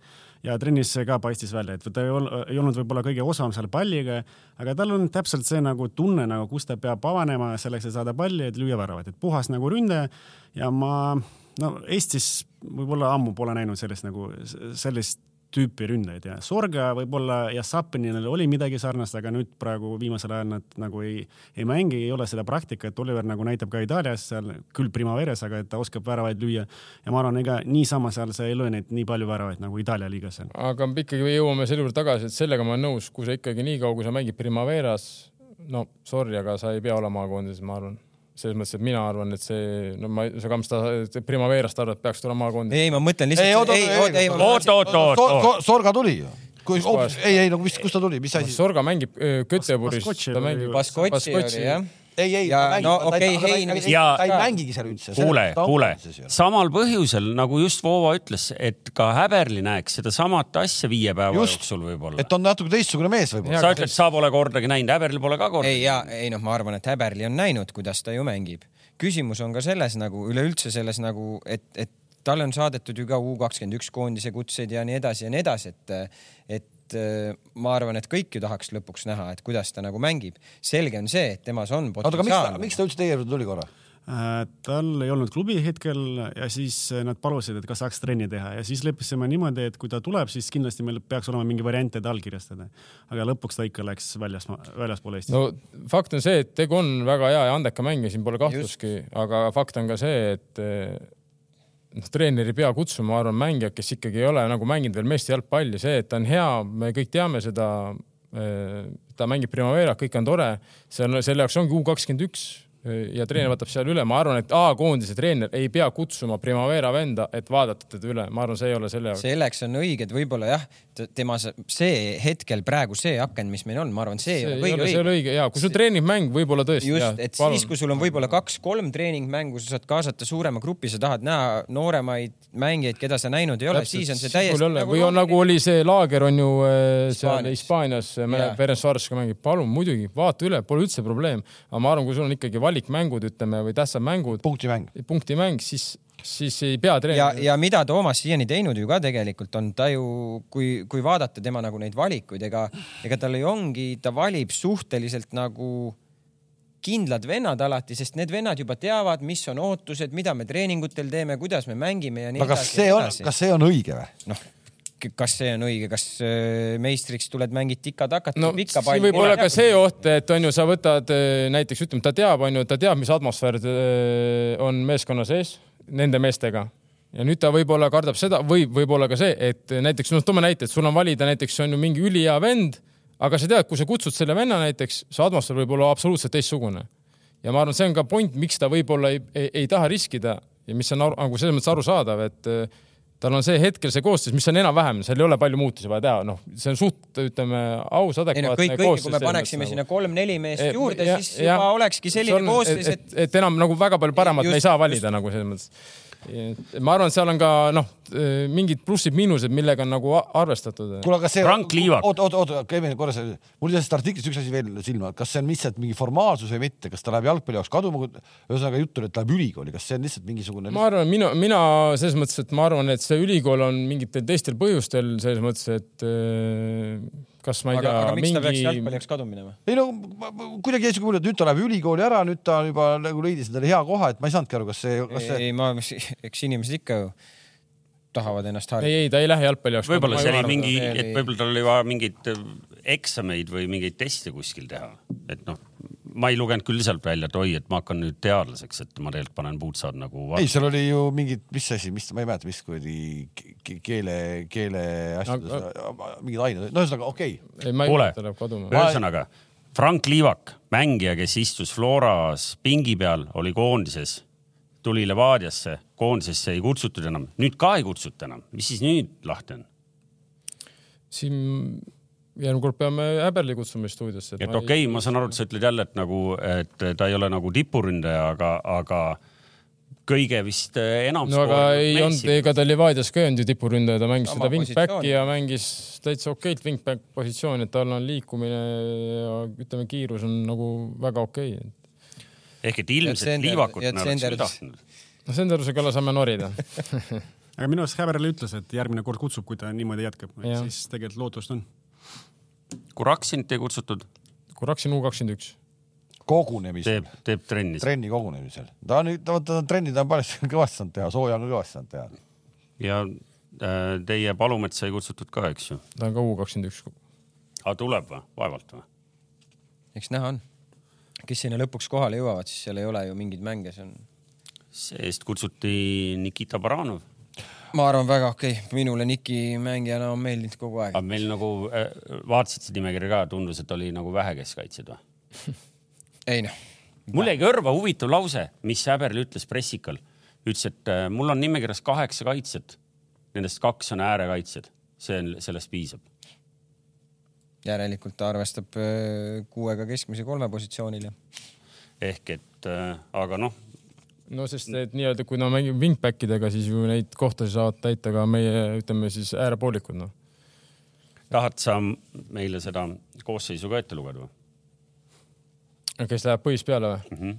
ja trennis see ka paistis välja, et ta ei, ol, ei olnud võib-olla kõige osavam seal palliga, aga tal on täpselt see nagu tunne nagu, kus ta peab avanema selleks, et saada palli, et lüüa väravaid, et puhas nagu ründaja ja ma no Eestis võib-olla ammu pole näinud sellist nagu sellist tüüpi ründajaid ja Sorga võib-olla ja Sapinil oli midagi sarnast, aga nüüd praegu viimasel ajal nad nagu ei, ei mängi, ei ole seda praktikat, Oliver nagu näitab ka Itaalias seal küll Primaveres, aga et ta oskab väravaid lüüa. Ja ma arvan, ega niisama seal sa ei löö neid nii palju väravaid nagu Itaalia liigas aga ikkagi jõuame selle juurde tagasi, et sellega ma olen nõus, kui sa ikkagi nii kaua, kui sa mängid Primaveras, no sorry, aga sa ei pea olema maakoondises, ma arvan. Selles mõttes, et mina arvan, et see, no ma, sa Kams, ta Primaverast arvad, et peaks tulema maakoondise. ei, ma mõtlen ei, lihtsalt. oot, oot, ei, oot, oot, oot, oot. Sorga tuli ju. kui kohas?, ei, ei no mis, kust ta tuli, mis asi? Sorga mängib Göteborgis, ta mängib Baskotši oli jah. ei, ei Ja no okei, ta, Hein vist Ja- ta ei mängigi seal üldse. kuule, kuule, samal põhjusel nagu just Voova ütles, et ka Häberli näeks sedasamat asja viie päeva Just. jooksul võib-olla. et on natuke teistsugune mees võib-olla. sa ütled, sa pole kordagi näinud, Häberli pole ka kordagi ei ja ei noh, ma arvan, et Häberli on näinud, kuidas ta ju mängib. küsimus on ka selles nagu üleüldse selles nagu, et, et talle on saadetud ju ka U kakskümmend üks koondise kutseid ja nii edasi ja nii edasi, et, et äh, ma arvan, et kõik ju tahaks lõpuks näha, et kuidas ta nagu mängib. selge on see, et temas on oota, aga miks ta, potentsiaal. miks ta üldse teie juurde tuli korra? Äh, tal ei olnud klubi hetkel ja siis äh, nad palusid, et kas saaks trenni teha ja siis leppisime niimoodi, et kui ta tuleb, siis kindlasti meil peaks olema mingi variant, et allkirjastada. aga lõpuks ta ikka läks väljas, väljaspool Eestit. no fakt on see, et tegu on väga hea ja andeka mängija, siin pole kahtlustki, aga fakt on ka see, et noh, treener ei pea kutsuma, ma arvan, mängijad, kes ikkagi ei ole nagu mänginud veel meeste jalgpalli, see, et ta on hea, me kõik teame seda. ta mängib Primaverat, kõik on tore, see on, selle jaoks ongi U kakskümmend üks ja treener võtab seal üle, ma arvan, et A-koondise treener ei pea kutsuma Primavera venda, et vaadata teda üle, ma arvan, see ei ole selle jaoks. selleks on õige, et võib-olla jah, tema see hetkel praegu see aken, mis meil on, ma arvan, see, see ei ole kõige õige. see ei ole õige ja kui sul treeningmäng võib-olla tõesti. just, et palun. siis, kui sul on võib-olla kaks-kolm treeningmängu, sa saad kaasata suurema grupi, sa tahad näha nooremaid mängijaid, keda sa näinud ei ole, siis on see täiesti. Nagu või on nagu oli see laager on ju äh, seal Hispaanias, Ferenc Varssaga mängib, palun muidugi vaata üle, pole üldse probleem. aga ma arvan, kui sul on ikkagi valikmängud, ütleme, või tähtsad mängud. punktimäng. punktimäng, siis siis ei pea treenima. ja, ja mida Toomas siiani teinud ju ka tegelikult on, ta ju, kui, kui vaadata tema nagu neid valikuid, ega, ega tal ju ongi, ta valib suhteliselt nagu kindlad vennad alati, sest need vennad juba teavad, mis on ootused, mida me treeningutel teeme, kuidas me mängime ja nii edasi. kas see on, kas see on õige või? noh, kas see on õige, kas äh, meistriks tuled, mängid tika-takat no,? siin võib olla ka see oht, et on ju, sa võtad äh, näiteks ütleme, ta teab, on ju, ta teab, mis atmosfäär äh, on meeskonna sees nende meestega ja nüüd ta võib-olla kardab seda või võib-olla ka see, et näiteks noh, toome näite, et sul on valida näiteks on ju mingi ülihea vend, aga sa tead, kui sa kutsud selle venna näiteks, see atmosfäär võib olla absoluutselt teistsugune. ja ma arvan, see on ka point, miks ta võib-olla ei, ei, ei taha riskida ja mis on nagu selles mõttes arusaadav, et tal on see hetkel see koosseis, mis on enam-vähem, seal ei ole palju muutusi vaja teha, noh, see on suht, ütleme, aus, adekvaatne no, kõik, kõik, kui me paneksime nagu. sinna kolm-neli meest juurde, siis ja, juba olekski selline koosseis, et, et, et enam nagu väga palju paremat just, me ei saa valida just. nagu selles mõttes ma arvan, seal on ka noh, mingid plussid-miinused, millega on nagu arvestatud. kuule, aga see. Frank Liivak. oot, oot, oot, käime korra, mul jäi sellest artiklist üks asi veel silma, kas see on lihtsalt mingi formaalsus või mitte, kas ta läheb jalgpalli jaoks kaduma, ühesõnaga juttu et läheb ülikooli, kas see on lihtsalt mingisugune? ma arvan, mina, mina selles mõttes, et ma arvan, et see ülikool on mingitel teistel põhjustel selles mõttes, et kas ma ei aga, tea. mingi... ta peaks jalgpalli jaoks kaduma minema? ei no kuidagi jäi siuke mulje, et nüüd ta läheb ülikooli ära, nüüd ta juba nagu leidis endale hea koha, et ma ei saanudki aru, kas see, kas see. ei, ma, eks inimesed ikka ju tahavad ennast harjutada. ei, ei, ta ei lähe jalgpalli jaoks. võib-olla see oli mingi, et võib-olla tal oli vaja mingeid eksameid või mingeid teste kuskil teha, et noh ma ei lugenud küll sealt välja, et oi, et ma hakkan nüüd teadlaseks, et ma tegelikult panen puutsad nagu. ei, seal oli ju mingid, mis asi, mis, ma ei mäleta, mis kuradi keele, keele asjades no,, mingid ained, no ühesõnaga okei okay.. kuule, ühesõnaga Frank Liivak, mängija, kes istus Floras pingi peal, oli koondises, tuli Levadiasse, koondisesse ei kutsutud enam, nüüd ka ei kutsuta enam, mis siis nüüd lahti on? siin järgmine kord peame Häberli kutsuma stuudiosse. et okei okay, ei..., ma saan aru, et sa ütled jälle, et nagu, et ta ei ole nagu tipuründaja, aga, aga kõige vist enam. no aga ei olnud, ega ta Levadias ka ei olnud ju tipuründaja, ta mängis Sama seda wingback'i ja mängis täitsa okeilt wingback positsiooni, et tal on liikumine ja ütleme, kiirus on nagu väga okei okay.. ehk et ilmselt Liivakut me oleksime tahtnud. no Senderuse kalla saame norida aga minu arust Häberli ütles, et järgmine kord kutsub, kui ta niimoodi jätkab, siis tegelikult lootust on Kuraksinit ei kutsutud? Kuraksin U kakskümmend üks. kogunemisel. teeb, teeb trenni. trenni kogunemisel. ta on nüüd, ta on trenni ta on päris kõvasti saanud teha, sooja on ka kõvasti saanud teha. ja äh, teie Palumetsa ei kutsutud ka, eks ju? ta on ka U kakskümmend üks. aga tuleb või, vaevalt või? eks näha on. kes sinna lõpuks kohale jõuavad, siis seal ei ole ju mingeid mänge, see on. see-eest kutsuti Nikita Baranov ma arvan, väga okei okay., minule Niki mängijana on meeldinud kogu aeg. aga meil nagu äh, vaatasid seda nimekirja ka, tundus, et oli nagu vähe keskkaitsjaid või? ei noh. mul jäi kõrva huvitav lause, mis Häberl ütles pressikal. ütles, et äh, mul on nimekirjas kaheksa kaitsjat. Nendest kaks on äärekaitsjad, see on, sellest piisab. järelikult ta arvestab äh, kuuega keskmise kolme positsioonil. ehk et äh, aga noh, no sest et nii-öelda, kui no mängime wingback idega, siis ju neid kohtasid saavad täita ka meie, ütleme siis äärepoolikud, noh. tahad sa meile seda koosseisu ka ette lugeda või? kes läheb põis peale või mm? -hmm.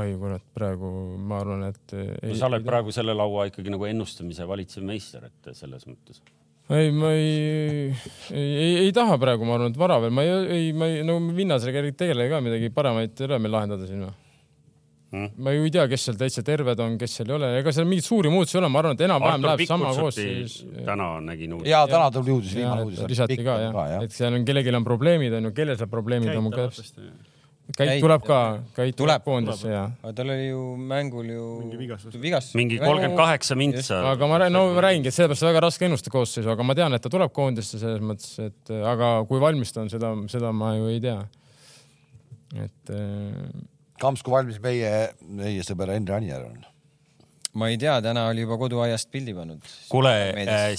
oi kurat, praegu ma arvan, et ei, no sa oled ei, praegu selle laua ikkagi nagu ennustamise valitsev meister, et selles mõttes. ei, ma ei, ei, ei, ei taha praegu, ma arvan, et vara veel, ma ei, ei, ma ei, no Vinnasega ei tegele ka midagi paremaid ei ole meil lahendada siin või ma ju ei tea, kes seal täitsa terved on, kes seal ei ole, ega seal mingeid suuri muutusi ei ole, ma arvan, et enam-vähem läheb sama koosseis. täna nägin uudist. ja täna tuli uudis, viimane uudis. lisati ka jah, et seal on, kellelgi on probleemid, on ju, kellel seal probleemid on, ka Käit tuleb ka, Käit Tuleb. koondisse ja. aga tal oli ju mängul ju vigastus. mingi kolmkümmend kaheksa mintsa. aga ma räägin, no ma räägingi, et sellepärast on väga raske ennustada koosseisu, aga ma tean, et ta tuleb koondisse selles mõttes, et aga kui valmis ta on, seda, seda ma ju ei tea. et äh, Kamps, kui valmis meie, meie sõber Henri Anier on? ma ei tea, täna oli juba koduaiast pildi pannud. kuule,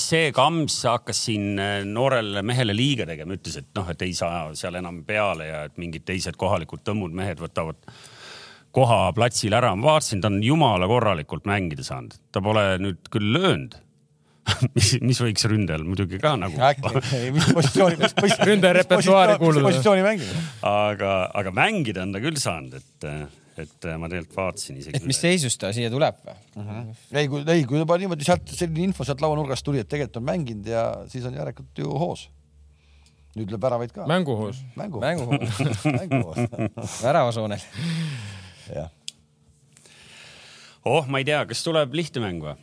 see Kams hakkas siin äh, noorele mehele liiga tegema, ütles, et noh, et ei saa seal enam peale ja et mingid teised kohalikud tõmmud mehed võtavad koha platsil ära. ma vaatasin, ta on jumala korralikult mängida saanud, ta pole nüüd küll löönud. mis, mis võiks ründajal muidugi ka nagu, mis positsiooni, mis positsiooni, Ründaja repertuaari kuuluda. positsiooni mängida. aga, aga mängida on ta küll saanud, et, et ma tegelikult vaatasin isegi. et mis seisus ta siia tuleb või? ei, kui, ei, kui juba niimoodi sealt selline info sealt lauanurgast tuli, et tegelikult on mänginud ja siis on järelikult ju hoos. nüüd lööb väravaid ka. mänguhoos. mängu. mängu mänguhoos, väravasoonel. jah. oh, ma ei tea, kas tuleb lihtne mäng või?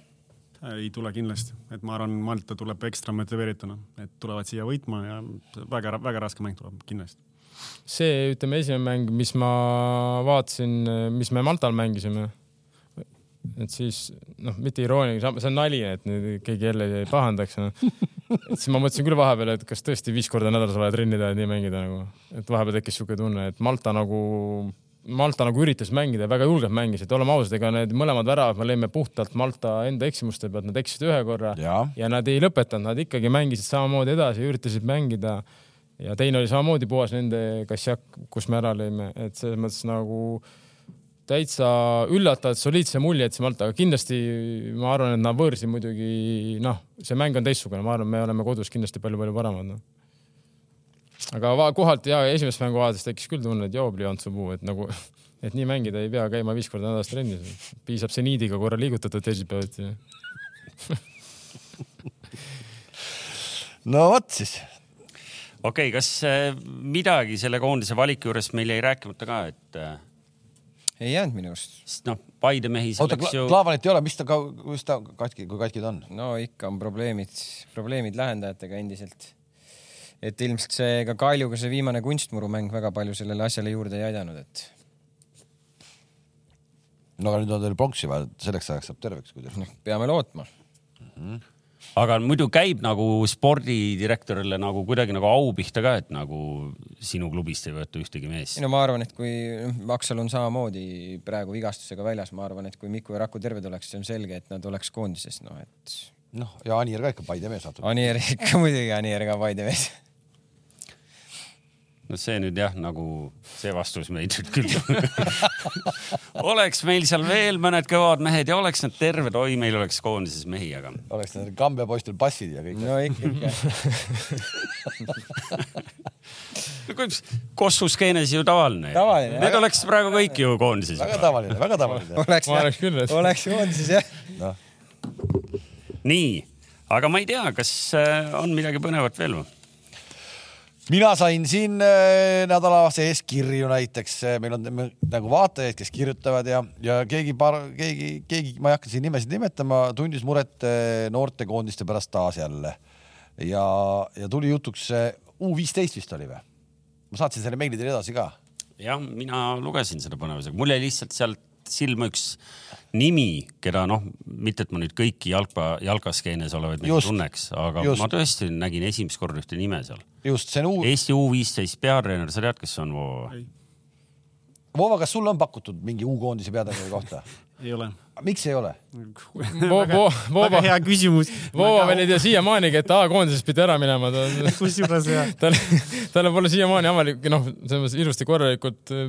Ei tule kindlasti, et ma arvan, Malta tuleb ekstra motiveerituna, et tulevad siia võitma ja väga-väga raske mäng tuleb kindlasti. see, ütleme, esimene mäng, mis ma vaatasin, mis me Maltal mängisime. et siis noh, mitte irooniline, see on nali, et nüüd keegi jälle ei pahandaks no.. et siis ma mõtlesin küll vahepeal, et kas tõesti viis korda nädalas vaja trenni teha, et nii mängida nagu, et vahepeal tekkis siuke tunne, et Malta nagu, Malta nagu üritas mängida, väga julgelt mängis, et oleme ausad, ega need mõlemad väravad me lõime puhtalt Malta enda eksimuste pealt, nad eksisid ühe korra ja, ja nad ei lõpetanud, nad ikkagi mängisid samamoodi edasi, üritasid mängida ja teine oli samamoodi puhas nende kassjak, kus me ära lõime, et selles mõttes nagu täitsa üllatavalt soliidse mulje jätsi Malta, aga kindlasti ma arvan, et nad võõrsi muidugi noh, see mäng on teistsugune, ma arvan, me oleme kodus kindlasti palju-palju paremad no.. Aga va- kohalt ja esimest mängu vaadates tekkis küll tunne, et joobli Antsu puu, et nagu, et nii mängida ei pea käima viis korda nädalas trennis, piisab seniidiga korra liigutatud teisipäeviti ja no vot siis. okei okay,, kas äh, midagi selle koondise valiku juures meil jäi rääkimata ka, et äh, ei jäänud minu arust. sest noh, Paide mehi oota, ju, Klaavanit ei ole, mis ta, kus ta katki, kui katki ta on? no ikka on probleemid, probleemid lahendajatega endiselt. Et ilmselt see ka Kaljuga see viimane kunstmurumäng väga palju sellele asjale juurde ei aidanud, et no aga nüüd on teil pronksi vaja, selleks ajaks saab terveks, kui teil. noh, peame lootma. aga muidu käib nagu spordidirektorile nagu kuidagi nagu au pihta ka, et nagu sinu klubist ei võeta ühtegi meest ei. no ma arvan, et kui Aksel on samamoodi praegu vigastusega väljas, ma arvan, et kui Miku ja Raku terved oleks, see on selge, et nad oleks koondises, noh et noh, ja Anier ka ikka Paide mees natuke. Anier ikka muidugi, Anier ka Paide mees. No see nüüd jah, nagu see vastus meid nüüd küll. oleks meil seal veel mõned kõvad mehed ja oleks nad terved, oi, meil oleks koondises mehi, aga oleks nendel Kambja poistel passid ja kõik. no ikka, ikka. no kuidas Kossu skeenes ju tavaline. Tavaline, Need väga- oleks praegu kõik ju koondises. väga tavaline, väga tavaline. oleks ma oleks küll, et oleks koondises jah. noh, nii, aga ma ei tea, kas äh, on midagi põnevat veel või? Mina sain siin äh, nädala sees kirju näiteks, meil on nagu vaatajaid, kes kirjutavad ja, ja keegi paar, keegi, keegi, ma ei hakka siin nimesid nimetama, tundis muret äh, noortekoondiste pärast taas jälle. ja, ja tuli jutuks äh, U viisteist vist oli või? ma saatsin selle meili teile edasi ka. jah, mina lugesin seda põnevusega, mul jäi lihtsalt sealt silma üks nimi, keda noh, mitte et ma nüüd kõiki jalka, jalkaskeenes olevaid mehi tunneks, aga just. ma tõesti nägin esimest korda ühte nime seal. just, see on U, Eesti U viisteist peatreener, sa tead, kes see on Voova? Voova, kas sulle on pakutud mingi U-koondise peatreeneri kohta? ei ole. Miks ei ole? Voova väga, hea küsimus. Voova veel ei tea siiamaanigi, et A-koondisest pidi ära minema, kusjuures jah, tal, talle pole siiamaani avalik, noh, selles mõttes ilusti korralikult äh,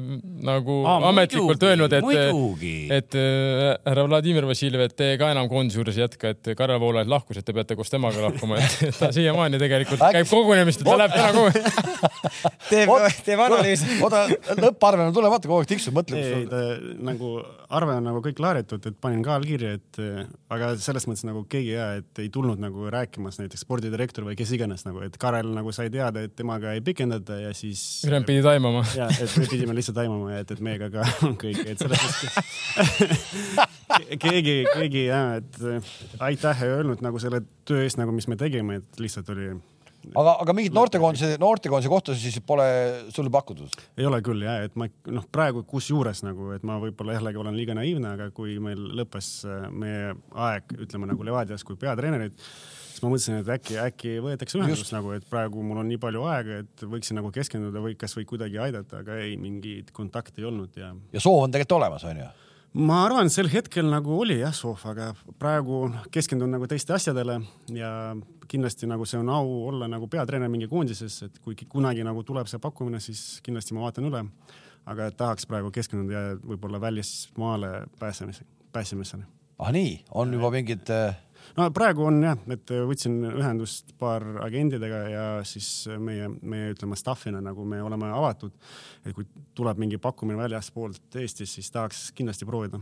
nagu Aa, ametlikult öelnud, et, muidugi. et äh, härra Vladimir Vassiljev, et te ka enam koondise juures ei jätka, et Karel Voolaid lahkus, et te peate koos temaga lahkuma, et ta siiamaani tegelikult käib kogunemist, ta läheb täna kogu teeb, teeb analüüsi. oota, lõpparve on tulemata, kogu aeg tiksub, mõtleb. ei ta nagu arve on nagu kõik deklaaritud, et panin ka allkirja, et äh, aga selles mõttes nagu keegi ja, et ei tulnud nagu rääkimas näiteks spordidirektor või kes iganes nagu, et Karel nagu sai teada, et temaga ei pikendata ja siis. Ülejäänud pidi taimama. ja, et me pidime lihtsalt aimama ja et, et meiega ka on kõik, et selles mõttes keegi, keegi ja, et äh, aitäh ei öelnud nagu selle töö eest nagu, mis me tegime, et lihtsalt oli, aga, aga mingit noortekoondise, noortekoondise kohta siis pole sulle pakutud? ei ole küll ja, et ma noh, praegu kusjuures nagu, et ma võib-olla jällegi olen liiga naiivne, aga kui meil lõppes äh, meie aeg, ütleme nagu Levadias kui peatreenerid, siis ma mõtlesin, et äkki, äkki võetakse ühendust nagu, et praegu mul on nii palju aega, et võiksin nagu keskenduda või kasvõi kuidagi aidata, aga ei, mingit kontakti ei olnud ja ja soov on tegelikult olemas, onju? Ma arvan, sel hetkel nagu oli jah soov, aga praegu keskendun nagu teiste asjadele ja kindlasti nagu see on au olla nagu peatreener mingi koondises, et kui kunagi nagu tuleb see pakkumine, siis kindlasti ma vaatan üle. aga tahaks praegu keskenduda võib-olla välismaale pääsemise, pääsemisele. ah nii, on juba mingid äh, no praegu on jah, et võtsin ühendust paar agendidega ja siis meie, meie ütleme staff'ina nagu me oleme avatud. et kui tuleb mingi pakkumine väljaspoolt Eestist, siis tahaks kindlasti proovida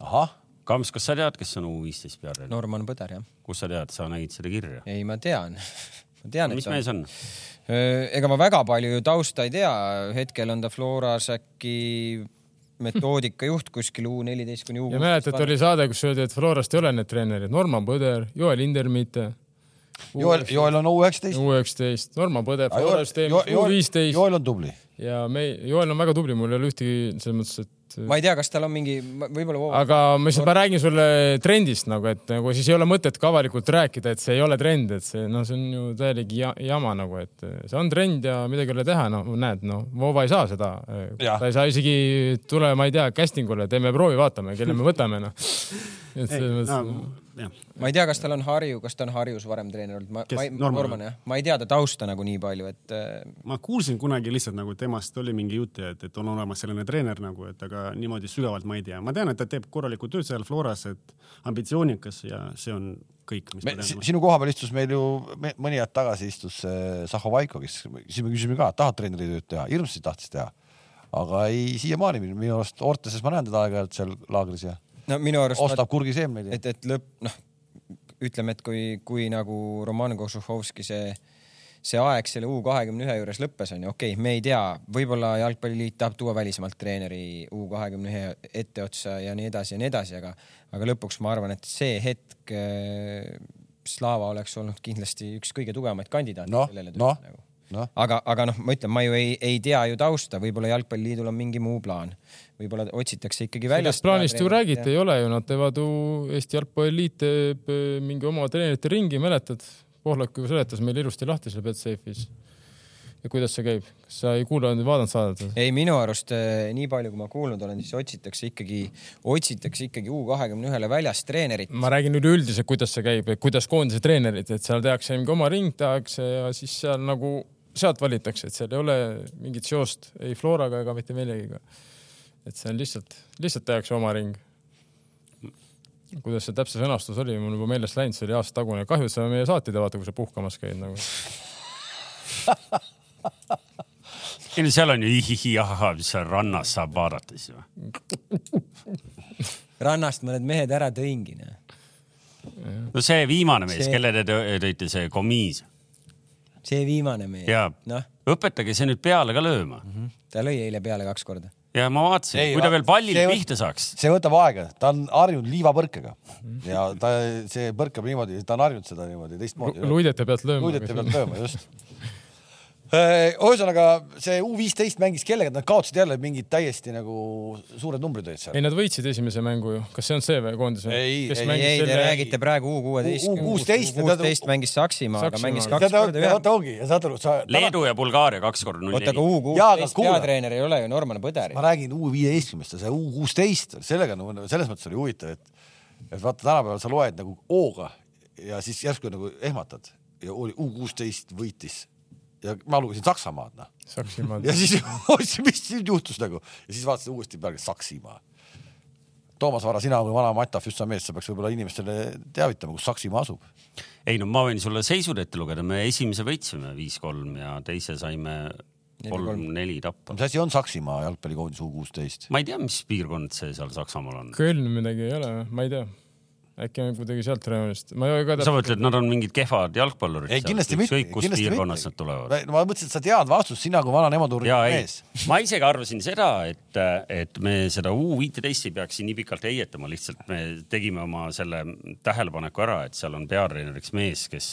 ahah, Kams, kas sa tead, kes on U15 peatreener no.? Norman Põder jah. kust sa tead, sa nägid seda kirja? ei, ma tean. ma tean, mis et mees on? ega ma väga palju ju tausta ei tea, hetkel on ta Floras äkki metoodikajuht kuskil U neliteist kuni U ja mäletad, oli saade, kus öeldi, et Florast ei ole need treenerid, Norman Põder, Joel Hindermitte. Joel, Joel on U üheksateist. U üheksateist, Norman Põder, Florast Joel teenis, U viisteist Joel on tubli. ja me, Joel on väga tubli, mul ei ole ühtegi selles mõttes, et ma ei tea, kas tal on mingi, võib-olla. aga ma lihtsalt, ma räägin sulle trendist nagu, et nagu siis ei ole mõtet ka avalikult rääkida, et see ei ole trend, et see noh, see on ju täielik ja, jama nagu, et see on trend ja midagi ei ole teha, no näed, no Vova ei saa seda. Jah. ta ei saa isegi tule, ma ei tea, casting ule, teeme proovi, vaatame, kelle me võtame, noh. et selles mõttes no,. jah, ma ei tea, kas tal on Harju, kas ta on Harjus varem treener olnud, ma, ma ei, Norman? Jah, ma ei tea ta tausta nagu nii palju, et äh, ma kuulsin kunagi lihtsalt nagu temast oli mingi jutt, et, et on olemas selline treener nagu, et aga niimoodi sügavalt ma ei tea. ma tean, et ta teeb korralikku tööd seal Floras, et ambitsioonikas ja see on kõik, mis me, ma si- tean. sinu koha peal istus meil ju me, mõni aeg tagasi istus äh, Zahho Vaiko, kes, siis me küsisime ka, tahad treeneritööd teha, hirmsasti tahtis teha. aga ei, siiamaani minu minu arust Orteses ma näen teda aeg-ajalt seal laagris ja no minu arust ostab kurgiseemneid et, et lõpp, noh, ütleme, et kui, kui nagu Roman Kožuhovski see, see aeg selle U kahekümne ühe juures lõppes, onju, okei okay,, me ei tea, võib-olla Jalgpalliliit tahab tuua välismaalt treeneri U kahekümne ühe etteotsa ja nii edasi ja nii edasi, aga, aga lõpuks ma arvan, et see hetk äh, Slava oleks olnud kindlasti üks kõige tugevamaid kandidaate noh, sellele noh tööle nagu. noh, aga, aga noh, ma ütlen, ma ju ei, ei tea ju tausta, võib-olla Jalgpalliliidul on mingi muu plaan, võib-olla otsitakse ikkagi välja. sellest plaanist ju räägiti, ei ole ju, nad teevad ju, Eesti Jalgpalliliit teeb eh, mingi oma treenerite ringi, mäletad? Pohlak ju seletas meile ilusti lahti seal Betsafe'is. ja kuidas see käib, kas sa ei kuulanud, ei vaadanud saadet ei, minu arust eh, nii palju, kui ma kuulnud olen, siis otsitakse ikkagi, otsitakse ikkagi U kahekümne ühele väljast treenerit. ma räägin üleüldiselt, kuidas see käib, et kuidas koondise treenerid, et seal tehakse mingi oma ring tehakse ja siis seal nagu sealt valitakse, et seal ei ole mingit seost ei Floraga ega mitte millegagi. et see on lihtsalt, lihtsalt tehakse oma ring. kuidas see täpse sõnastus oli, mul juba meelest läinud, see oli aasta tagune, kahju, et sa meie saateid ei vaata, kui sa puhkamas käid nagu. ei no seal on ju ihihi ahah, mis seal rannas saab vaadata siis või? rannast mõned mehed ära tõingi. no see viimane mees See- kelle te tõ- tõite, see komiis see viimane mees, ja noh, õpetage see nüüd peale ka lööma. ta lõi eile peale kaks korda. ja ma vaatasin kui ta veel pallile pihta saaks. see võtab aega, ta on harjunud liivapõrkega ja ta, see põrkab niimoodi, ta on harjunud seda niimoodi teistmoodi. luidete pealt lööma. luidete pealt lööma, just. Ühesõnaga see U viisteist mängis kellega, nad kaotasid jälle mingid täiesti nagu suured numbrid olid seal ei, nad võitsid esimese mängu ju, kas see on see või koondis või? Ei, ei, ei, te räägite praegu U kuueteist. U- U16, kuusteist mängis Saksimaaga, mängis kaks korda ja ühe. vaata ongi ja saad aru, sa. Leedu ja Bulgaaria kaks korda null oota, aga neli. U kuusteist peatreener ei ole ju Norman Põder ma. räägin U viieteistkümnest ja see U kuusteist, sellega nagu selles mõttes oli huvitav, et, et vaata tänapäeval sa loed nagu O-ga ja siis järsku nagu ehmatad ja oli U kuusteist võitis ja ma lugesin Saksamaad noh Saksimaal ja siis mis siin juhtus nagu ja siis vaatasin uuesti peale Saksimaa. Toomas Vara, sina kui vana Mata Füssa mees, sa peaks võib-olla inimestele teavitama, kus Saksimaa asub. ei no ma võin sulle seisud ette lugeda, me esimese võitsime viis-kolm ja teise saime kolm-neli tappa. mis asi on Saksimaa jalgpallikoondis U kuusteist? ma ei tea, mis piirkond see seal Saksamaal on. Köln midagi ei ole, ma ei tea. Äkki on kuidagi sealt rajoonist, ma ei ka sa mõtled, nad on mingid kehvad jalgpallurid ei, kindlasti mitte, ükskõik kust kindlasti piirkonnast nad tulevad.. ma mõtlesin, et sa tead vastust, sina kui vana ei. mees., ma isegi arvasin seda, et, et me seda U viiteist ei peaks siin nii pikalt heietama, lihtsalt me tegime oma selle tähelepaneku ära, et seal on peatreeneriks mees, kes,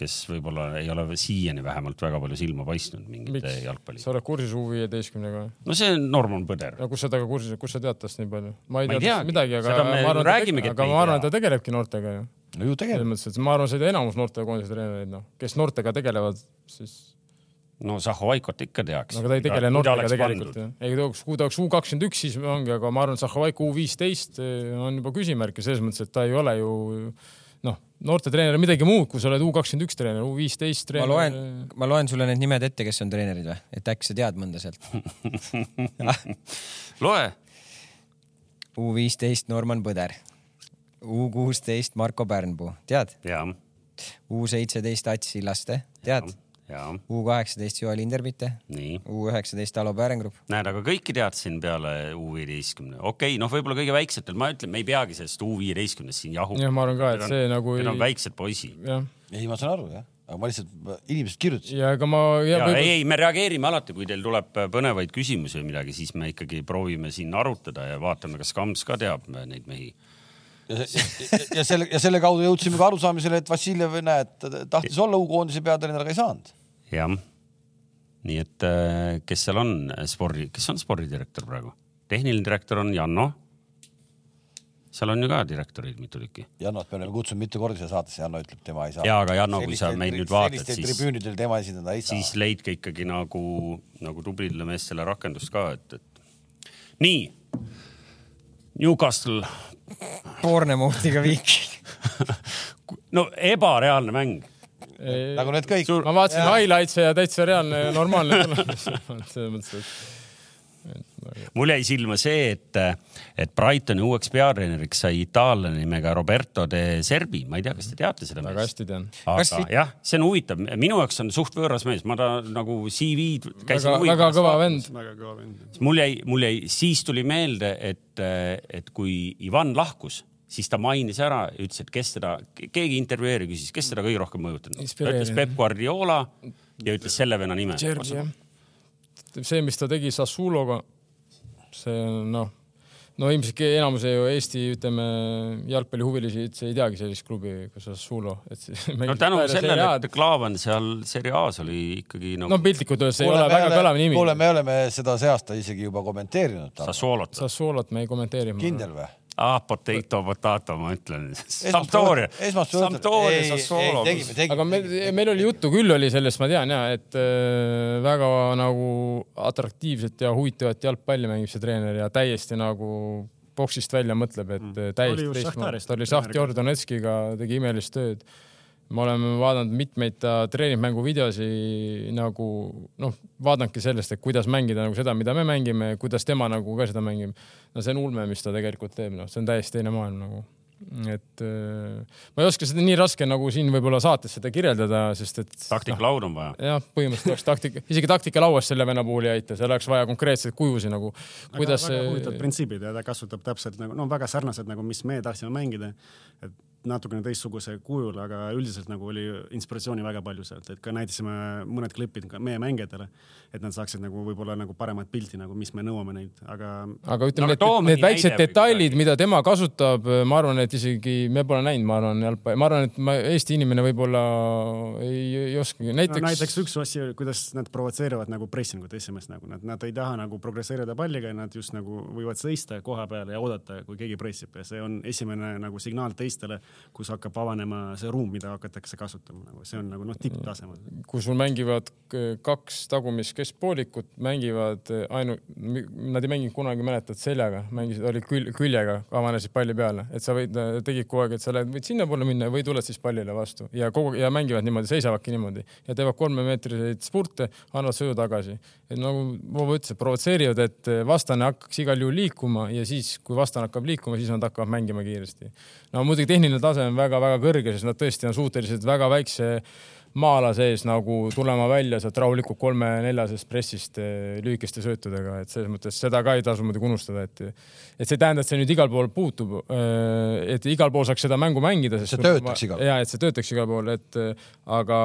kes võib-olla ei ole siiani vähemalt väga palju silma paistnud mingite jalgpalli. sa oled kursis U viieteistkümnega või? no see on Norman Põder. no kus sa temaga kursis, kus sa tead tast nii palju? ma ei ei tea tast midagi, aga ma arvan, aga ei ma arvan, et ta tegelebki noortega ju. no ju selles tegelikult. mõttes, et ma arvan, see enamus noortekoondise treenereid, noh, kes noortega tegelevad, siis, no Zahhovaikot ikka teaks. aga ta ei tegele noortega tegelikult ju. ei, kui ta oleks U kakskümmend üks, siis ongi, aga ma arvan, et Zahhovaik U viisteist on juba küsimärk ja selles mõttes, et ta ei ole ju noh, noortetreener on midagi muud, kui sa oled U kakskümmend üks treener, U viisteist ma treener. loen, ma loen sulle need nimed ette, kes on treenerid või, et äkki sa tead mõnda sealt. loe, U viisteist Norman Põder, U kuusteist Marko Pärnpuu, tead? ja, U seitseteist Ats Sillaste, tead? Ja U kaheksateist Joel Inderbitte, nii U üheksateist Alo Pärengrupp. näed, aga kõiki teadsin peale U viieteistkümne, okei okay,, noh, võib-olla kõige väiksetel, ma ütlen, me ei peagi sellest U viieteistkümnest siin jahu. jah, ma arvan ka, et see nagu Need on ei, väiksed poisid. ei, ma saan aru jah, aga ma lihtsalt, inimesed kirjutasid. ja ega ma, ja ei, ei, me reageerime alati, kui teil tuleb põnevaid küsimusi või midagi, siis me ikkagi proovime siin arutada ja vaatame, kas Kams ka teab neid mehi. ja, ja, ja selle ja selle kaudu jõudsime ka arusaamisele, et Vassiljev, näed, tahtis olla U-koondise peatreener, aga ei saanud. jah. nii et äh, kes seal on spordi, kes on spordidirektor praegu? tehniline direktor on Janno. seal on ju ka direktoreid mitu tükki. Jannot me oleme kutsunud mitu korda siia saatesse, Janno ütleb, tema ei saa. Jaa, aga Janno, kui sa meid nüüd vaatad, siis- tribüünidel tema esindada ei saa siis. leidke ikkagi nagu, nagu tublidele meestele rakendust ka, et, et nii. Newcastle, Bournemouth'iga viik. no ebareaalne mäng. Nagu need kõik. ma vaatasin highlights'e ja täitsa reaalne ja normaalne tulemus. selles mõttes, et mul jäi silma see, et, et Brightoni uueks peatreeneriks sai itaallane nimega Roberto de Serbi, ma ei tea, kas te teate seda väga hästi tean. Kas aga siit- jah, see on huvitav, minu jaoks on suht võõras mees, ma ta nagu CV-d käisin väga, väga kõva vend. väga kõva vend. mul jäi, mul jäi, siis tuli meelde, et, et kui Ivan lahkus, siis ta mainis ära, ütles, et kes teda, keegi intervjueerija küsis, kes teda kõige rohkem mõjutanud ta ütles Peep Guardiola ja ütles selle venna nime. See, mis ta tegi Sassuloga, see noh, no ilmselt enamuse ju Eesti, ütleme jalgpallihuvilisi üldse ei teagi sellist klubi kui Sassulo, et siis. no tänu sellele, et Klaavan seal Serie A-s oli ikkagi nagu no piltlikult öeldes ei ole väga kõlav nimi. kuule, me oleme seda see aasta isegi juba kommenteerinud. Sassuolot. Sassuolot me ei kommenteeri. kindel või? ah, potato, potato, ma ütlen. Sampdoria, Sampdoria, Sassuolo. aga meil, meil oli juttu küll oli sellest, ma tean ja, et äh, väga nagu atraktiivset ja huvitavat jalgpalli mängib see treener ja täiesti nagu boksist välja mõtleb, et mm. täiesti teistmoodi ta oli treener Šahtjor Donetskiga, tegi imelist tööd. Me oleme vaadanud mitmeid ta treeningmängu videosi nagu noh, vaadanudki sellest, et kuidas mängida nagu seda, mida me mängime, kuidas tema nagu ka seda mängib. no see on ulme, mis ta tegelikult teeb, noh, see on täiesti teine maailm nagu et äh, ma ei oska seda nii raske nagu siin võib-olla saates seda kirjeldada, sest et taktikalaud on vaja. jah, põhimõtteliselt oleks taktika, isegi taktikalauas selle venna puhul ei aita, seal oleks vaja konkreetseid kujusid nagu, kuidas väga huvitavad printsiibid ja ta kasutab täpselt nagu no väga sarnased nagu, mis me tahtsime mängida. et natukene teistsuguse kujul, aga üldiselt nagu oli inspiratsiooni väga palju sealt, et ka näitasime mõned klipid ka meie mängijatele, et nad saaksid nagu võib-olla nagu paremat pilti nagu, mis me nõuame neilt, aga aga ütleme, No need, need väiksed detailid, mida tema kasutab, ma arvan, et isegi me pole näinud, ma arvan, jalgpalli, ma arvan, et ma, Eesti inimene võib-olla ei, ei oskagi, näiteks... näiteks no, näiteks üks asi, kuidas nad provotseerivad nagu pressingut esimest nagu nad, nad ei taha nagu progresseerida palliga ja nad just nagu võivad seista koha peal ja oodata, kui keegi pressib ja see on esimene nagu signaal teistele, kus hakkab avanema see ruum, mida hakatakse kasutama, nagu see on nagu noh, tipptasemel. kui sul mängivad kaks tagumist keskpoolikut, mängivad ainult, nad ei mänginud kunagi, mäletad, seljaga, mängisid, olid küll, küljega, avanesid palli peale, et sa võid, tegid kogu aeg, et sa lähed, võid sinnapoole minna või tuled siis pallile vastu ja kogu ja mängivad niimoodi, seisavadki niimoodi ja teevad kolmemeetriseid spurte, annavad söödu tagasi. et nagu Vovo ütles, et provotseerivad, et vastane hakkaks igal juhul liikuma ja siis, kui vastane hakkab liikuma, siis nad hakkavad mängima kiiresti. no muidugi tehniline tase on väga-väga kõrge, sest nad tõesti on suutelised väga väikse maa-ala sees nagu tulema välja sealt rahulikult kolme-neljasest pressist eh, lühikeste söötudega, et selles mõttes seda ka ei tasu muidugi unustada, et et see ei tähenda, et see nüüd igal pool puutub, et igal pool saaks seda mängu mängida. see töötaks igal pool. ja, et see töötaks igal pool, et aga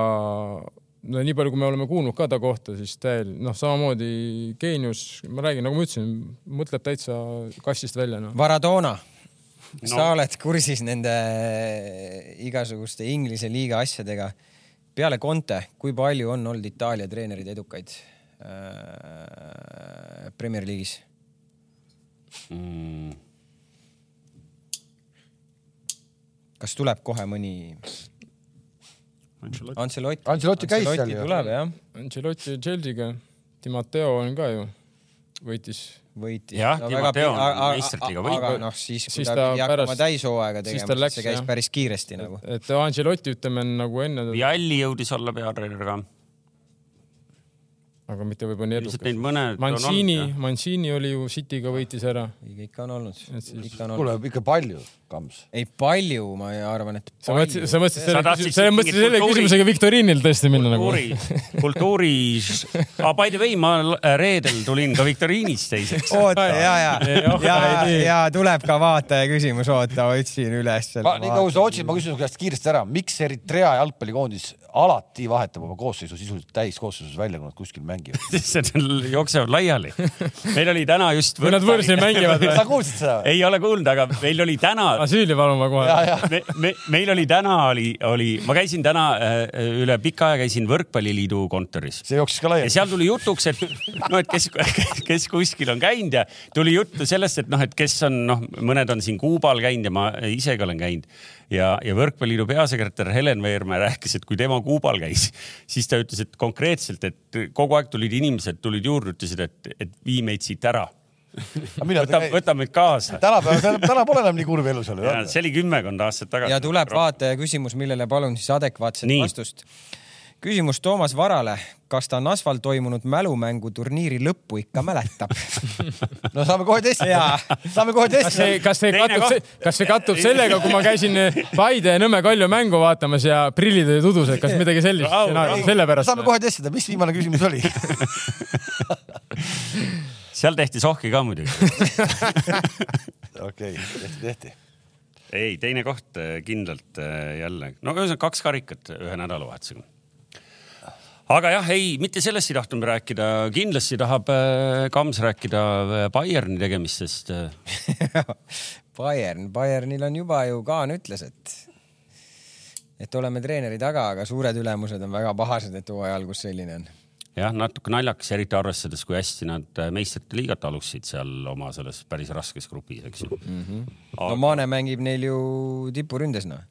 no nii palju, kui me oleme kuulnud ka ta kohta, siis täiel-, noh, samamoodi geenius, ma räägin, nagu ma ütlesin, mõtleb täitsa kastist välja no.. Maradona no.. sa oled kursis nende igasuguste Inglise liiga asjadega. Peale Conte, kui palju on olnud Itaalia treenerid edukaid äh, Premier League'is mm.? kas tuleb kohe mõni Ancelotti, Ancelotti, Ancelotti käis seal ju. tuleb jah. Ancelotti Chelsea'ga, Di Matteo on ka ju, võitis. Võitis. jah no,, Di Matteo on meistritiiga võitnud. aga noh, siis kui ta pidi hakkama täishooaega tegema, siis see käis jah. päris kiiresti nagu. et Ancelotti, ütleme nagu enne. Vialli jõudis olla peatreener ka aga mitte võib-olla nii edukas. Mancini, Mancini oli ju City'ga võitis ära. ikka on olnud. Siis... kuule, ikka palju, Kams. ei palju, ma arvan, et. sa mõtlesid, sa mõtlesid selle, sa mõtlesid selle küsimusega viktoriinil tõesti minna nagu. kultuuris ah,, by the way, ma reedel tulin ka viktoriinis teiseks. oota, ja, ja, ja, ja tuleb ka vaataja küsimus, oota, otsin üles. nii kaua sa otsid, ma küsin su käest kiiresti ära, miks Eritrea jalgpallikoondis alati vahetab oma koosseisu sisuliselt täiskoosseisus välja, kui nad kuskil mängivad. sest nad jooksevad laiali. meil oli täna just. kui nad võõrsil mängivad või? sa kuulsid seda? ei ole kuulnud, aga meil oli täna. Asüüli palun ma kohe. Me, me, meil oli täna oli, oli, ma käisin täna äh, üle pika aja käisin Võrkpalliliidu kontoris. see jooksis ka laiali. ja seal tuli jutuks, et noh, et kes, kes kuskil on käinud ja tuli juttu sellest, et noh, et kes on noh, mõned on siin Kuubal käinud ja ma ise ka olen käinud ja, ja Võrkpalliliidu peasekretär Helen Veermäe rääkis, et kui tema Kuubal käis, siis ta ütles, et konkreetselt, et kogu aeg tulid inimesed, tulid juurde, ütlesid, et, et vii meid siit ära võtame, võtame meid kaasa. tänapäeval, täna pole enam nii kurb elu seal. see oli kümmekond aastat tagasi. ja tuleb vaataja küsimus, millele palun siis adekvaatset nii. vastust küsimus Toomas Varale, kas ta Nasval toimunud mälumänguturniiri lõppu ikka mäletab no saame kohe testida. saame kohe testida. kas see, kas see kattub, kas see kattub sellega, kui ma käisin Paide ja Nõmme Kalju mängu vaatamas ja prillid olid udused, kas midagi sellist sellepärast. saame kohe testida, mis viimane küsimus oli seal tehti sohki ka muidugi. okei, tehti, tehti ei, teine koht eh, kindlalt eh, jälle, no ühesõnaga kaks karikat ühe nädalavahetusega aga jah, ei, mitte sellest ei tahtnud rääkida, kindlasti tahab äh, Kams rääkida Bayerni tegemistest. Bayern, Bayernil on juba ju Kaan ütles, et, et oleme treeneri taga, aga suured ülemused on väga pahased, et hooaja algus selline on. Jah, natuke naljakas, eriti arvestades, kui hästi nad meistrite liigat alustasid seal oma selles päris raskes grupis, eks ju mm. -hmm. Aga... no Maane mängib neil ju tipuründes noh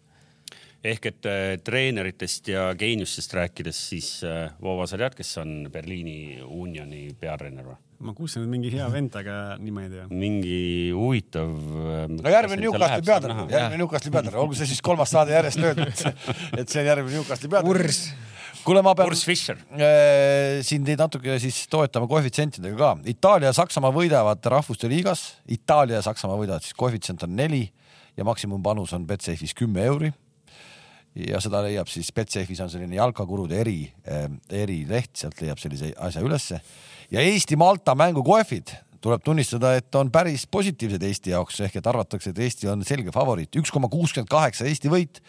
ehk et äh, treeneritest ja geeniustest rääkides, siis äh, Voova, sa tead, kes on Berliini Unioni peatreener või? ma kuulsin, et mingi hea vend, aga nime ei tea. mingi huvitav. Äh, no järgmine Newcastli peatreener, järgmine Newcastli peatreener, olgu see siis kolmas saade järjest öeldud, et see on järgmine Newcastli peatreener. Urs kuule, ma pean äh, siin teid natuke siis toetama koefitsientidega ka. Itaalia ja Saksamaa võidavad rahvuste liigas, Itaalia ja Saksamaa võidavad siis koefitsient on neli ja maksimumpanus on Betsafe'is kümme euri. Ja seda leiab siis Betsafe'is on selline jalkakurude eri, eh, erileht, sealt leiab sellise asja ülesse. ja Eesti-Malta mängukoefid tuleb tunnistada, et on päris positiivsed Eesti jaoks, ehk et arvatakse, et Eesti on selge favoriit, üks koma kuuskümmend kaheksa Eesti võit,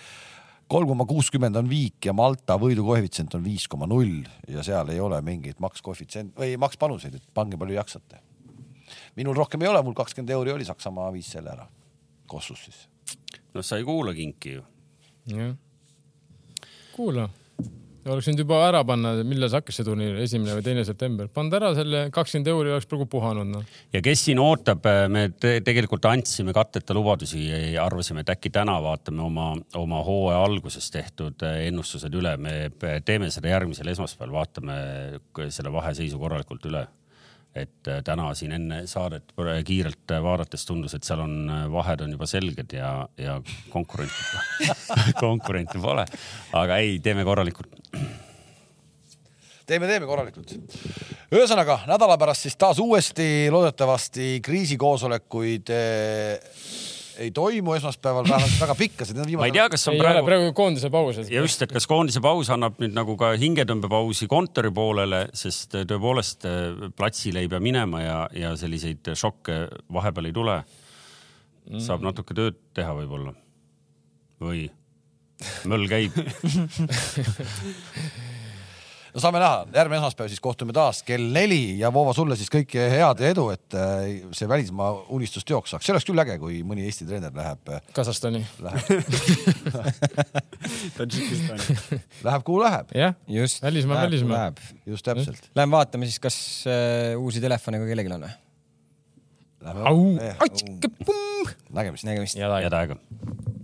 kolm koma kuuskümmend on viik ja Malta võidukoefitsient on viis koma null ja seal ei ole mingeid makskoefitsient või makspanuseid, et pange palju jaksate. minul rohkem ei ole, mul kakskümmend euri oli, Saksamaa viis selle ära, Kossus siis. no sa ei kuula kinki ju. jah kuula, oleks võinud juba ära panna, millal see hakkas see turniir, esimene või teine september, pannud ära selle kakskümmend euri oleks praegu puhanud no.. ja kes siin ootab, me te tegelikult andsime katteta lubadusi ja arvasime, et äkki täna vaatame oma, oma hooaja alguses tehtud ennustused üle, me teeme seda järgmisel esmaspäeval, vaatame selle vaheseisu korralikult üle et äh, täna siin enne saadet kiirelt vaadates tundus, et seal on äh, vahed on juba selged ja, ja konkurente konkurente pole. aga ei, teeme korralikult. teeme, teeme korralikult. ühesõnaga nädala pärast siis taas uuesti loodetavasti kriisikoosolekuid äh, ei toimu esmaspäeval vähemalt väga pikkasid. ma ei tea, kas on ei praegu praegu koondise paus, just, et kas koondise paus annab nüüd nagu ka hingetõmbepausi kontori poolele, sest tõepoolest eh, platsile ei pea minema ja, ja selliseid šokke vahepeal ei tule. saab natuke tööd teha võib-olla või möll käib. no saame näha, järgmine esmaspäev siis kohtume taas kell neli ja Voova sulle siis kõike head ja edu, et äh, see välismaa unistus teoks saaks, see oleks küll äge, kui mõni Eesti treener läheb, Kasahstani. Tadžikistani. läheb kuhu läheb, jah, just. Välismaa, välismaa.. just täpselt. Lähme vaatame siis, kas äh, uusi telefone ka kellelgi on või? Lähme Au. Nägemist. nägemist. head aega.